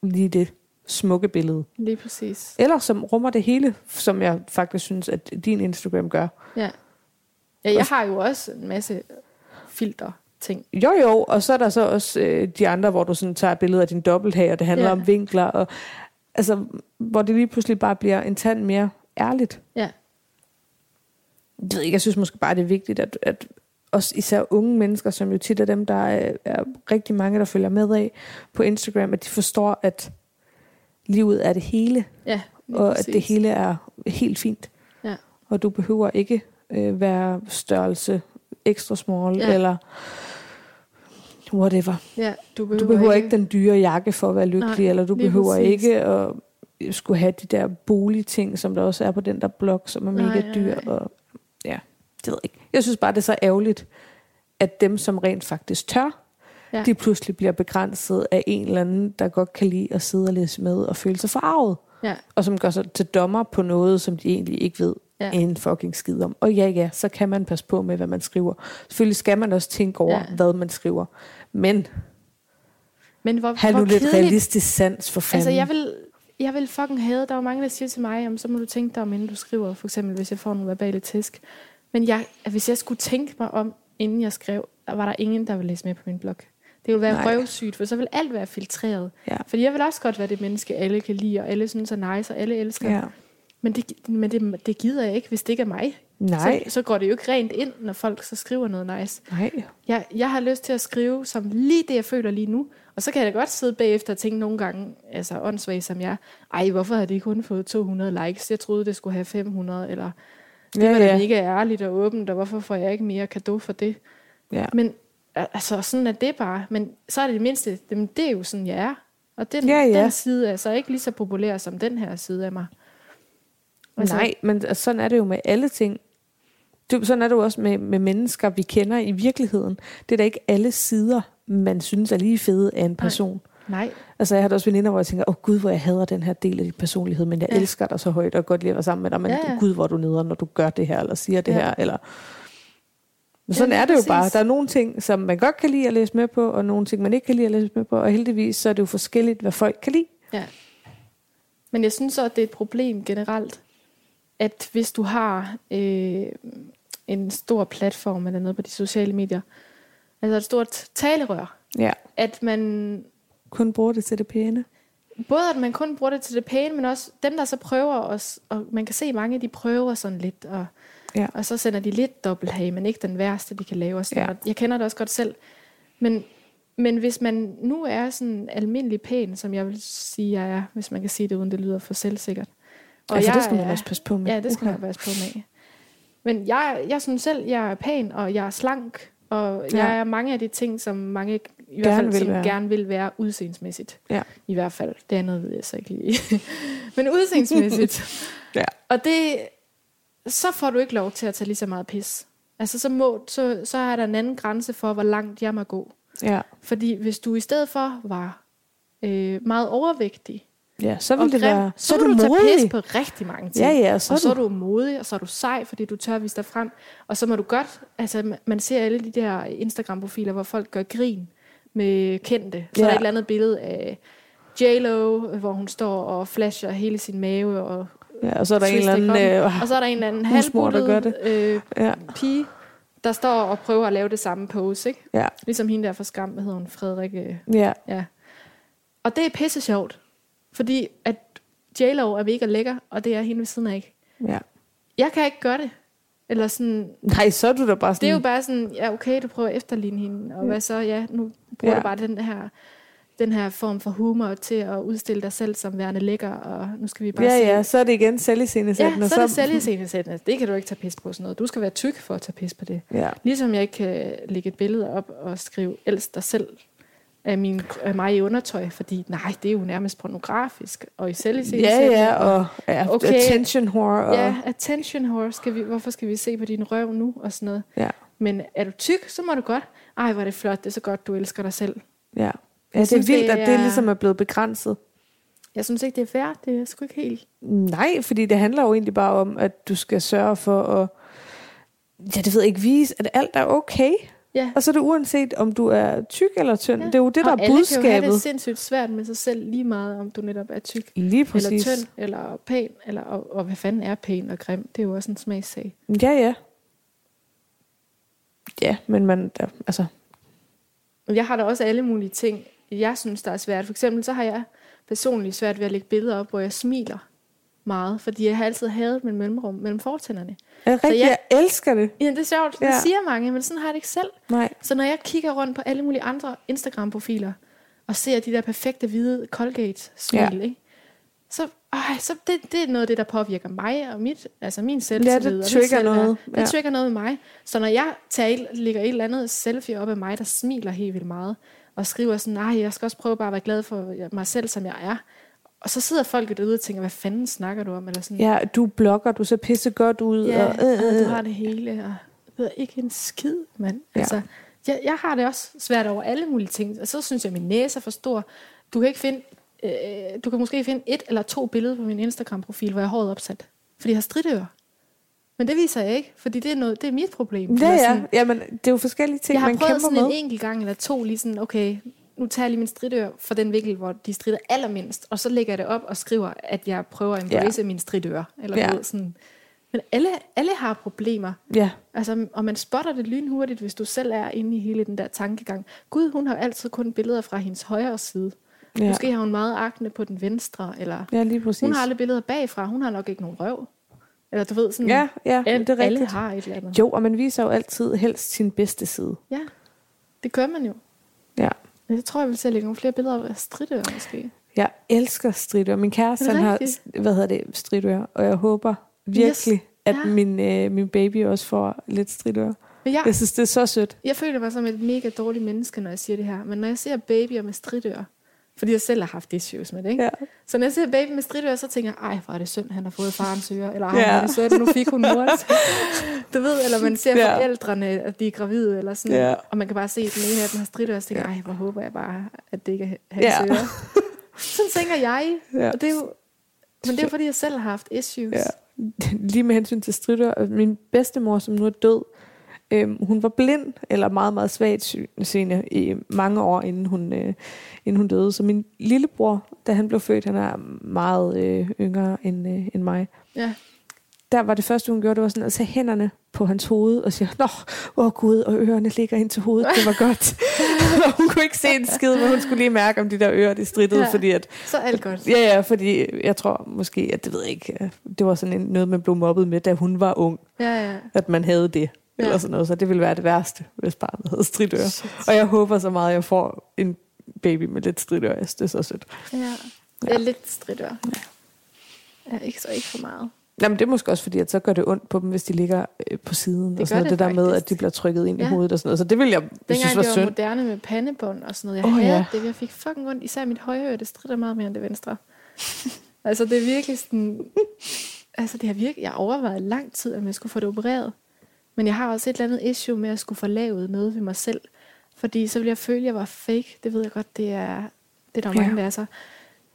ja. lige det smukke billede. det. Lige præcis. Eller som rummer det hele, som jeg faktisk synes, at din Instagram gør. Ja. ja, jeg har jo også en masse filter ting. Jo jo, og så er der så også øh, de andre, hvor du sådan tager billeder af din dobbelthage, og det handler ja. om vinkler, og altså, hvor det lige pludselig bare bliver en tand mere ærligt. Ja, Jeg ved ikke, jeg synes måske bare, det er vigtigt, at, at også især unge mennesker, som jo tit er dem, der er, er rigtig mange, der følger med af på Instagram, at de forstår, at livet er det hele, ja og at præcis. det hele er helt fint. Ja. Og du behøver ikke øh, være størrelse extra small, Ja. eller whatever. Ja, du behøver, Du behøver ikke den dyre jakke for at være lykkelig, Nej, eller du behøver præcis. ikke at skulle have de der boligting, som der også er på den der blog, som er mega Nej, dyr. nej. Og, det ved jeg ikke. Jeg synes bare, det er så ærgerligt, at dem, som rent faktisk tør, Ja. de pludselig bliver begrænset af en eller anden, der godt kan lide at sidde og læse med og føle sig forarvet. Ja, Og som gør sig til dommer på noget, som de egentlig ikke ved Ja. en fucking skid om. Og ja, ja, så kan man passe på med, hvad man skriver. Selvfølgelig skal man også tænke over, Ja. hvad man skriver. Men men hvor, have hvor nu lidt kedeligt realistisk sans for fanden. Altså, jeg vil, jeg vil fucking have, der er mange, der siger til mig, om så må du tænke dig om, inden du skriver, for eksempel, hvis jeg får nogle verbale tæsk. Men jeg, hvis jeg skulle tænke mig om, inden jeg skrev, der var der ingen, der ville læse med på min blog. Det ville være Nej. røvsygt, for så vil alt være filtreret. Ja. Fordi jeg vil også godt være det menneske, alle kan lide, og alle synes er nice, og alle elsker. Ja. Men, det, men det, det gider jeg ikke, hvis det ikke er mig. Nej, Så, så går det jo ikke rent ind, når folk så skriver noget nice. nej. Jeg, jeg har lyst til at skrive som lige det, jeg føler lige nu. Og så kan jeg da godt sidde bagefter og tænke nogle gange, altså åndssvagt som jeg, ej, hvorfor har det kun fået 200 likes? Jeg troede, det skulle have 500, eller det Ja, var da ja. mega ærligt og åbent, og hvorfor får jeg ikke mere kado for det? Ja. Men altså, sådan er det bare. Men så er det det mindste, jamen, det er jo sådan, jeg er. Og den, Ja, ja. den side er så ikke lige så populær som den her side af mig. Altså, Nej, men altså, sådan er det jo med alle ting. Det, sådan er det jo også med, med mennesker, vi kender i virkeligheden. Det er da ikke alle sider, man synes er lige fede af en person. Nej. Altså, jeg har da også veninder, hvor jeg tænker, åh oh, gud, hvor jeg hader den her del af din personlighed, men jeg Ja. elsker dig så højt og godt lide at være sammen med dig, men Ja, ja, gud, hvor du neder, når du gør det her, eller siger det Ja. her, eller... Men sådan Ja, er det jo bare. præcis. Der er nogle ting, som man godt kan lide at læse med på, og nogle ting, man ikke kan lide at læse med på, og heldigvis så er det jo forskelligt, hvad folk kan lide. Ja. Men jeg synes så, at det er et problem generelt, at hvis du har øh, en stor platform eller noget på de sociale medier, altså et stort talerør, Ja. at man Kun bruger det til det pæne. både at man kun bruger det til det pæne, men også dem, der så prøver os, og man kan se mange, de prøver sådan lidt, og, Ja. og så sender de lidt dobbelthage, men ikke den værste, de kan lave. Og sådan. Ja. Jeg kender det også godt selv. Men, men hvis man nu er sådan almindelig pæn, som jeg vil sige, jeg er, hvis man kan sige det, uden det lyder for selvsikkert. Og ja, for det skal man også passe på med. Ja, det skal Uha. man passe på med. Men jeg, jeg synes selv, jeg er pæn, og jeg er slank, og Ja. jeg er mange af de ting, som mange i hvert fald vil som være. gerne vil være udseendsmæssigt. Ja. I hvert fald. Det andet ved jeg så ikke lige. Men udseendsmæssigt. Ja. Og det, så får du ikke lov til at tage lige så meget pis. Altså, så, må, så, så er der en anden grænse for, hvor langt jeg må gå. Ja. Fordi hvis du i stedet for var øh, meget overvægtig, ja, så og vil det grim, være... så, så vil du tage pis på rigtig mange ting. Ja, ja, så og så er du... du modig, og så er du sej, fordi du tør at vise dig frem. Og så må du godt, altså man- ser alle de der Instagram-profiler, hvor folk gør grin med kendte. Så Ja. er der et eller andet billede af J-Lo, hvor hun står og flasher hele sin mave og Ja, og så er der en eller anden... Øh, og så er der en eller anden halvbuttet øh, ja, pige, der står og prøver at lave det samme pose, ikke? ja, Ligesom hende der fra Skam, hedder hun? Frederikke ja, Ja. Og det er pisse sjovt, fordi at J-Lo er mega lækker, og det er hende ved siden af ikke. ja. Jeg kan ikke gøre det. Eller sådan, Nej, så er du da bare sådan... det er jo bare sådan, ja okay, du prøver at efterligne hende, og Ja. hvad så, ja, nu bruger Ja. du bare den her, den her form for humor til at udstille dig selv som værende lækker, og nu skal vi bare Ja, se. ja, så er det igen Ja, selviscenesættende. så er det selviscenesættende. Det kan du ikke tage pis på sådan noget. Du skal være tyk for at tage pis på det. Ja, Ligesom jeg ikke kan lægge et billede op og skrive, elsk dig selv af, min, af mig i undertøj, fordi nej, det er jo nærmest pornografisk, og i selv ja, ja og ja, Okay. attention whore. Og, Ja, attention whore, skal vi, hvorfor skal vi se på din røv nu, og sådan noget. ja, Men er du tyk, så må du godt. Ej, hvor er det flot, det er så godt, du elsker dig selv. ja. ja det synes, er vildt, det at det er- ligesom er blevet begrænset. Jeg synes ikke, det er fair, det er sgu ikke helt. Nej, fordi det handler jo egentlig bare om, at du skal sørge for at, ja, det ved jeg ikke, vise, at alt er okay. Ja. Og så er det uanset, om du er tyk eller tynd. Ja. Det er jo det, der og er alle kan jo have budskabet. det sindssygt svært med sig selv, lige meget om du netop er tyk, Lige eller tynd, eller pæn, eller, og, og hvad fanden er pæn og grim? Det er jo også en smagssag. Ja, ja. Ja, men man, der, altså, Jeg har da også alle mulige ting, jeg synes, der er svært. For eksempel så har jeg personligt svært ved at lægge billeder op, hvor jeg smiler meget, fordi jeg har altid hadet mit mellemrum mellem fortænderne. er det rigtigt, jeg- jeg elsker det. Ja, det er sjovt, ja. Det siger mange, men sådan har jeg det ikke selv. Nej, Så når jeg kigger rundt på alle mulige andre Instagram-profiler, og ser de der perfekte hvide Colgate-smil, Ja. ikke? så, øh, så det, det er noget af det, der påvirker mig og mit, altså min selvtillid. Ja, det trigger noget. Det Ja. trigger noget med mig. Så når jeg tager, lægger et eller andet selfie op af mig, der smiler helt vildt meget, og skriver sådan, nej, jeg skal også prøve bare at være glad for mig selv, som jeg er. Og så sidder folk derude og tænker, hvad fanden snakker du om? Eller sådan, ja, du blogger, du ser pisse godt ud. Ja, og, øh, og øh, du har det hele, og ved ikke en skid, mand. Ja. Altså, jeg, jeg har det også svært over alle mulige ting, og så synes jeg, at min næse er for stor. Du kan ikke finde, øh, du kan måske finde et eller to billeder på min Instagram-profil, hvor jeg har håret opsat, fordi jeg har stridører. Men det viser jeg ikke, fordi det er, noget, det er mit problem. Ja, Eller ja. Jamen, det er jo forskellige ting, jeg har man prøvet kæmper sådan med. en enkelt gang eller to, lige sådan, okay, nu tager jeg lige min stridør for den vinkel, hvor de strider allermindst, og så lægger jeg det op og skriver, at jeg prøver at embrace ja. min stridør. Eller Ja. ved, sådan. Men alle, alle har problemer. Ja, Altså, og man spotter det lynhurtigt, hvis du selv er inde i hele den der tankegang. Gud, hun har altid kun billeder fra hendes højre side. ja. Måske har hun meget akne på den venstre, eller ja lige præcis. hun har aldrig billeder bagfra. Hun har nok ikke nogen røv. Eller du ved, sådan, Ja, ja, alle, det er alle rigtigt. har et eller andet. Jo, og man viser jo altid helst sin bedste side. Ja, det gør man jo. Ja. Jeg tror, jeg vil lægge nogle flere billeder af stridør, måske. Jeg elsker stridør. Min kæreste, han har, hvad hedder det, stridør. Og jeg håber virkelig, Yes. at Ja. min, øh, min baby også får lidt stridør. Men jeg, Jeg synes, det er så sødt. jeg føler mig som et mega dårligt menneske, når jeg siger det her. Men når jeg ser babyer med stridør, Fordi jeg selv har haft issues med det, ikke? Ja. Så når jeg ser baby med stridører, så tænker jeg, ej, hvor er det synd, han har fået farens øre. Eller ej, Ja. hvor er det sødt, nu fik hun mors. du ved, eller man ser Ja. forældrene, at de er gravide, eller sådan. Ja. Og man kan bare se, at den ene af dem har stridører, og så tænker jeg, ej, hvor håber jeg bare, at det ikke er hans Ja. øre. Sådan tænker jeg. Ja. Og det er jo, men det er fordi jeg selv har haft issues. Ja. Lige med hensyn til stritter, min bedstemor, som nu er død, øhm, hun var blind, eller meget, meget svagt seende i mange år, inden hun, øh, inden hun døde. Så min lillebror, da han blev født, han er meget øh, yngre end, øh, end mig, ja. der var det første, hun gjorde, det var sådan at tage hænderne på hans hoved og sige, Nå, åh oh gud, og ørerne ligger ind til hovedet, det var godt. og hun kunne ikke se en skid, men hun skulle lige mærke, om de der ører, de strittede, Ja. fordi at, Så alt godt. ja, ja, fordi jeg tror måske, at det ved jeg ikke, det var sådan en, noget, man blev mobbet med, da hun var ung, Ja, ja. at man havde det. Ja. Ja. Eller sådan noget, så det ville være det værste, hvis barnet havde stridører. Shit. Og jeg håber så meget, at jeg får en baby med lidt stridører. Jeg synes, det er så sødt. Ja. Er lidt stridør. Ja, ikke så ikke for meget. Jamen, det er måske også fordi, at så gør det ondt på dem, hvis de ligger øh, på siden. Det og sådan noget. det det der med, at de bliver trykket ind Ja. i hovedet og sådan noget. Så det vil jeg, jeg synes var det var synd. moderne med pandebånd og sådan noget. Jeg oh, havde ja. det. Jeg fik fucking ondt. Især mit højre øre, det strider meget mere end det venstre. altså det er virkelig sådan... Altså det har virkelig... Jeg overvejede lang tid, om jeg skulle få det opereret. Men jeg har også et eller andet issue med at skulle få lavet noget ved mig selv. Fordi så ville jeg føle, at jeg var fake. Det ved jeg godt, det er, det er der Ja. mange, der er så.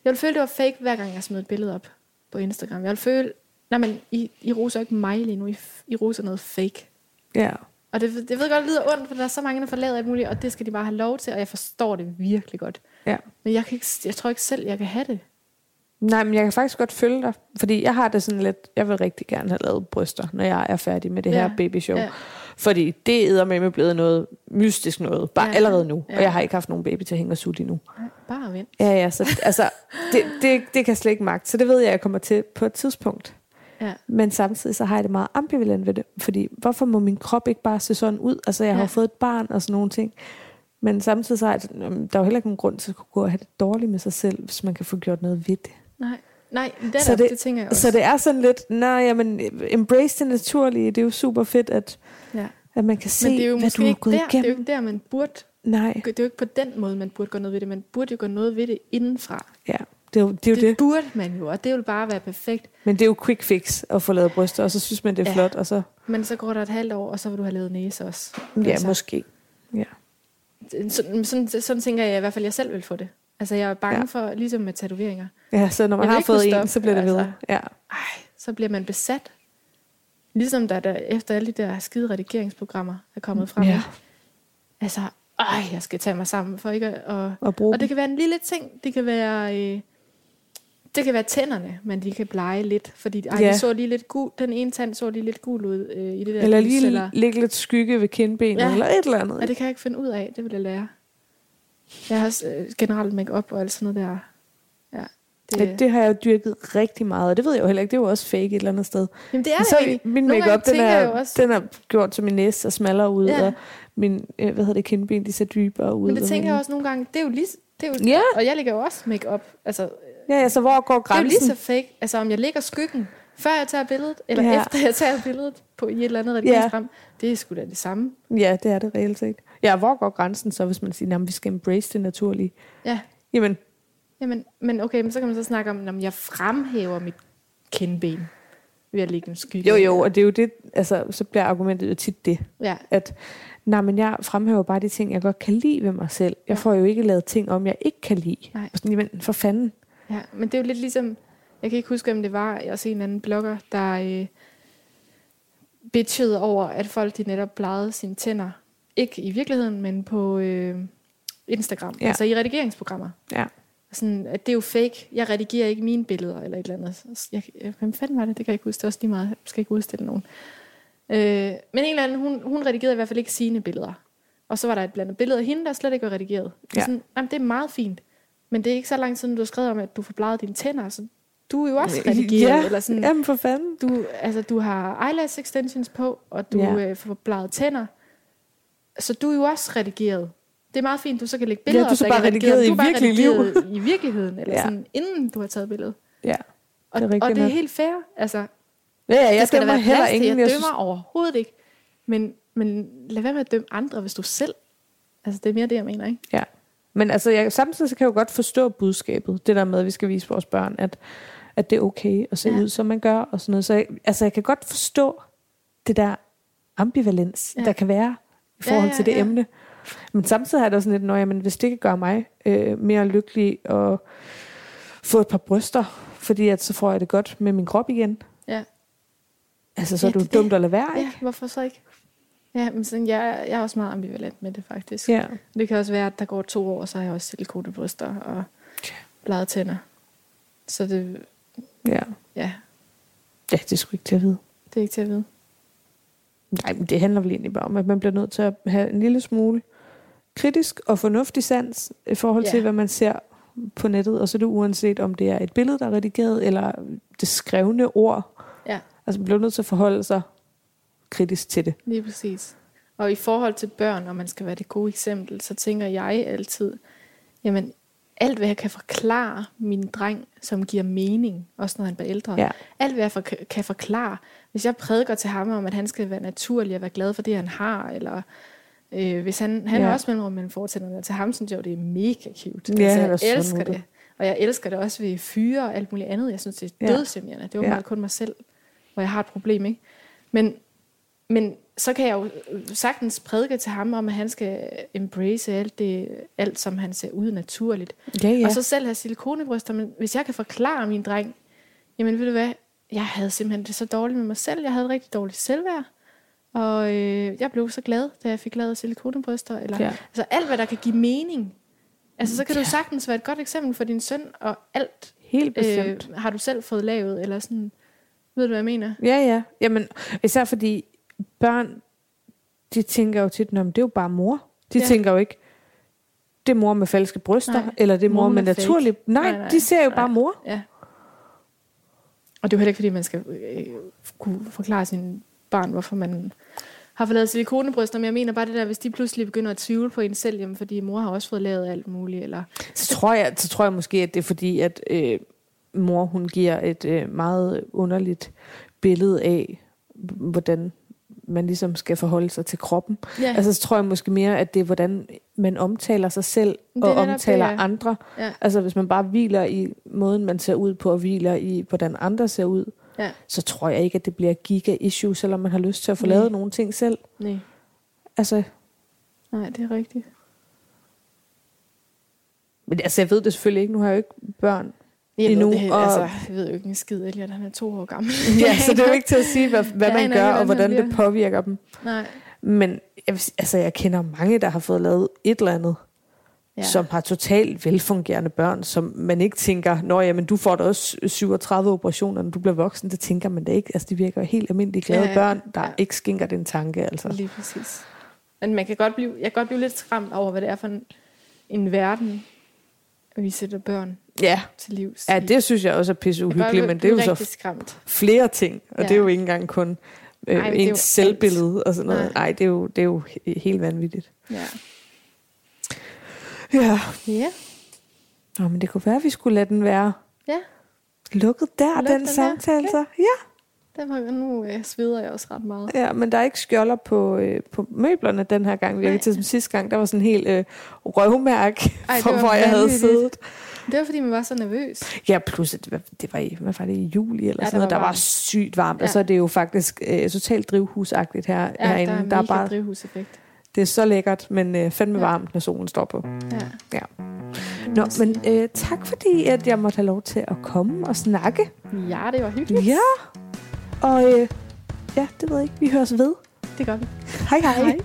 Jeg ville føle, at det var fake, hver gang jeg smed et billede op på Instagram. Jeg ville føle, nej men I, I roser ikke mig lige nu, I, I roser noget fake. Ja. Og det, det ved jeg godt, det lyder ondt, for der er så mange, der får lavet alt muligt, og det skal de bare have lov til, og jeg forstår det virkelig godt. ja. Men jeg, kan ikke, jeg tror ikke selv, jeg kan have det. Nej, men jeg kan faktisk godt følge dig. Fordi jeg har det sådan lidt, jeg vil rigtig gerne have lavet bryster, når jeg er færdig med det Ja. her babyshow. Ja. Fordi det er med blevet noget mystisk noget, bare Ja. ja. allerede nu. Ja. Og jeg har ikke haft nogen baby til at hænge og sutte endnu. Nej, Bare vent. Ja, ja, så altså, det, det, det kan jeg slet ikke magte. Så det ved jeg, jeg kommer til på et tidspunkt. Ja. Men samtidig så har jeg det meget ambivalent ved det. Fordi hvorfor må min krop ikke bare se sådan ud? Altså, jeg har Ja. jo fået et barn og sådan nogle ting. Men samtidig så er det, der er jo heller ikke nogen grund til at kunne gå og have det dårligt med sig selv, hvis man kan få gjort noget ved det. Nej, nej det, Så det- det, tænker jeg også. Så det er sådan lidt, nej, jamen, embrace det naturlige. Det er jo super fedt, at, ja. at man kan se, Men det er jo hvad du har ikke gået der, det er jo igennem. ikke der, man burde... Nej, Det er jo ikke på den måde, man burde gøre noget ved det. Man burde jo gøre noget ved det indenfra. ja, det er jo det. Er jo Det, det. burde man jo, og det vil bare være perfekt. Men det er jo quick fix at få lavet bryster, og så synes man, det er Ja. flot, og så, Men så går der et halvt år, og så vil du have lavet næse også. ja, Altså. måske. Ja. Sådan, sådan, sådan tænker jeg i hvert fald, jeg selv vil få det. Altså jeg er bange Ja. for, ligesom med tatoveringer. ja, så når man Jeg har fået kunne en, stoppe, så bliver det altså. ved. Ja. Ej, så bliver man besat. Ligesom der, der efter alle de der skide redigeringsprogrammer er kommet frem. Ja. Altså, ej, jeg skal tage mig sammen for ikke at... Og, Og bruge og det kan være en lille ting. Det kan være... Øh, det kan være tænderne, men de kan blege lidt, fordi ej, Ja. de så lige lidt gul, den ene tand så lige lidt gul ud øh, i det der Eller lys, lige eller, lægge lidt skygge ved kindbenet, Ja. eller et eller andet. Ja, det kan jeg ikke finde ud af. Det vil jeg lære. Jeg har også øh, generelt make-up og alt sådan noget der. Ja, det, Det, det har jeg dyrket rigtig meget, og det ved jeg jo heller ikke. Det er jo også fake et eller andet sted. jamen, det er Men det så egentlig. min makeup den er, den er gjort så min næse ser smallere ud, Ja. og min, øh, hvad hedder det, kindben, de ser dybere ud. Men det tænker jeg også nogle gange, det er jo lige... Det er jo, Ja. Og jeg lægger jo også make-up. Altså, Ja, ja, så hvor går det er jo grænsen? lige så fake. Altså, om jeg lægger skyggen, før jeg tager billedet, eller Ja. ja. efter jeg tager billedet på i et eller andet redigeringsprogram, det er sgu da det samme. Ja, det er det reelt set. Ja, hvor går grænsen så, hvis man siger, at vi skal embrace det naturlige? Ja, Jamen, Jamen, men okay, men så kan man så snakke om, om jeg fremhæver mit kindben ved at lægge en skygge. jo jo, og det er jo det, altså, så bliver argumentet jo tit det, Ja, at nej, men jeg fremhæver bare de ting, jeg godt kan lide ved mig selv. Jeg Ja. får jo ikke lavet ting om, jeg ikke kan lide. Nej. Sådan, jamen, for fanden. ja, men det er jo lidt ligesom, jeg kan ikke huske, om det var også en anden blogger, der øh, bitchede over, at folk de netop plejede sine tænder. Ikke i virkeligheden, men på øh, Instagram, Ja. altså i redigeringsprogrammer. Ja. Sådan, at det er jo fake. Jeg redigerer ikke mine billeder eller et eller andet. Jeg, hvem fanden var det? Det kan jeg ikke huske. Det er også lige meget. Jeg skal ikke udstille nogen. Øh, men en eller anden, hun, hun redigerede i hvert fald ikke sine billeder. Og så var der et blandet billede af hende, der slet ikke var redigeret. Ja. Sådan, jamen, det er meget fint. Men det er ikke så lang tid, du har skrevet om, at du får bleget dine tænder. Så du er jo også redigeret. Ja, Eller sådan, jamen for fanden. du, altså, du har eyelash extensions på, og du Ja. øh, får bleget tænder. Så du er jo også redigeret. Det er meget fint, du så kan lægge billeder Ja, du er så bare ikke redigeret i bare virkelige liv. redigeret i virkeligheden, eller Ja. sådan, inden du har taget billedet. Ja, Og Det er rigtigt og det er helt fair. Altså, ja, ja jeg det skal der være heller ingen. Jeg Jeg dømmer synes, overhovedet ikke. Men, men lad være med at dømme andre, hvis du selv... Altså, det er mere det, jeg mener, ikke? ja, Men altså, jeg, samtidig så kan jeg jo godt forstå budskabet. Det der med, at vi skal vise vores børn, at, at det er okay at se Ja. ud, som man gør. Og sådan noget. Så jeg, altså, jeg kan godt forstå det der ambivalens, Ja. der kan være i forhold Ja, ja, til det ja. emne. Men samtidig har jeg da sådan lidt, når jamen, hvis det kan gøre mig øh, mere lykkelig og få et par bryster, fordi at så får jeg det godt med min krop igen. Ja. Altså, så Ja, er det jo det dumt at lade være, ikke? Ja, hvorfor så ikke? Ja, men sådan, jeg, jeg er også meget ambivalent med det, faktisk. Ja. Det kan også være, at der går to år, så har jeg også silikonebryster og blade tænder. Så det, ja. ja, Ja, det er sgu ikke til at vide. det er ikke til at vide. Nej, men det handler vel egentlig bare om, at man bliver nødt til at have en lille smule kritisk og fornuftig sans i forhold til, Ja. hvad man ser på nettet. Og så er det uanset, om det er et billede, der er redigeret, eller det skrevne ord. Ja. Altså, man bliver nødt til at forholde sig kritisk til det. Lige præcis. Og i forhold til børn, og man skal være det gode eksempel, så tænker jeg altid, jamen alt hvad jeg kan forklare min dreng, som giver mening, også når han bliver ældre, Ja. alt hvad jeg for, kan forklare, hvis jeg prædiker til ham om, at han skal være naturlig og være glad for det, han har, eller øh, hvis han, han Ja. er også mellemrum mellem fortænderne, til ham synes jeg jo, det er mega cute. Ja, altså, er jeg elsker det. Og jeg elsker det også ved fyre og alt muligt andet. Jeg synes, det er Ja. dødsjammerende. Det var Ja. ja. kun mig selv, hvor jeg har et problem, ikke? Men, men så kan jeg jo sagtens prædike til ham om, at han skal embrace alt, det, alt som han ser ud naturligt. Ja, ja. Og så selv have silikonebryster. Men hvis jeg kan forklare min dreng, jamen ved du hvad, jeg havde simpelthen det så dårligt med mig selv. Jeg havde rigtig dårligt selvværd. Og øh, jeg blev så glad, da jeg fik lavet silikonebryster. Eller, Ja. Altså alt, hvad der kan give mening. Altså så kan ja. Ja. du sagtens være et godt eksempel for din søn, og alt Helt bestemt. øh, har du selv fået lavet, eller sådan, ved du hvad jeg mener? Ja, ja. Jamen, især fordi børn, de tænker jo tit, "Nå, men det er jo bare mor. De Ja. tænker jo ikke, det er mor med falske bryster, Nej. eller det er mor, Mor med naturlig. Nej, Nej, nej, nej. de ser jo Nej. bare mor. Ja. Og det er jo heller ikke, fordi man skal øh, kunne forklare sin barn, hvorfor man har fået lavet silikonebryster, men jeg mener bare det der, hvis de pludselig begynder at tvivle på en selv, jamen, fordi mor har også fået lavet alt muligt, eller Så tror jeg, så tror jeg måske, at det er fordi, at øh, mor hun giver et øh, meget underligt billede af, hvordan man ligesom skal forholde sig til kroppen. ja, Altså så tror jeg måske mere, at det er, hvordan man omtaler sig selv Det og netop omtaler det, ja. andre. ja, Altså hvis man bare hviler i måden, man ser ud på, og hviler i, hvordan andre ser ud, ja, så tror jeg ikke, at det bliver giga-issue, selvom man har lyst til at få Nej. lavet nogle ting selv. nej, Altså, nej, det er rigtigt. men altså, jeg ved det selvfølgelig ikke. Nu har jeg jo ikke børn. Jeg Endnu, ved, det, og- altså, jeg ved jo ikke en skid, Elliot, han er to år gammel. ja, så det er jo ikke til at sige, hvad, hvad Jeg man gør, og hvordan det påvirker dem. Nej, Men jeg, altså, jeg kender mange, der har fået lavet et eller andet, ja. ja. som har totalt velfungerende børn, som man ikke tænker, nå jamen, du får da også 37 operationer, når du bliver voksen. Det tænker man da ikke. Altså, de virker helt almindelige glade Ja, ja, ja, børn, der ja. ja. ikke skinker den tanke. Altså. Lige præcis. Men man kan godt blive, jeg kan godt blive lidt skræmt over, hvad det er for en, en verden, vi sætter børn Ja. til livs. ja, det synes jeg også er pisse uhyggeligt, men det er jo så skræmt. flere ting, og Ja. det er jo ikke engang kun øh, Ej, ens selvbillede og sådan noget. Nej. Det er jo, det er jo he- helt vanvittigt. Ja. Ja. Ja. Nå, men det kunne være, at vi skulle lade den være Ja. lukket der, Lukket den der. samtale. Så. Ja. Den var, nu øh, sveder jeg også ret meget. ja, men der er ikke skjolder på, øh, på møblerne den her gang. Nej. til som sidste gang. Der var sådan en helt øh, røvmærk, Ej, for hvor jeg havde siddet. Det var, fordi man var så nervøs. Ja, plus det var, det var i, hvad var det, i juli eller Ja, sådan noget. var Der var sygt varmt, ja. Og så er det jo faktisk øh, totalt drivhusagtigt her, Ja, herinde. der er, der er bare, drivhuseffekt. det er så lækkert, men øh, fandme Ja. varmt, når solen står på. Ja. Ja. Nå, men øh, tak fordi, at jeg måtte have lov til at komme og snakke. ja, det var hyggeligt. Ja, og øh, ja, det ved jeg ikke. Vi høres ved. Det gør vi. Hej hej. Hej.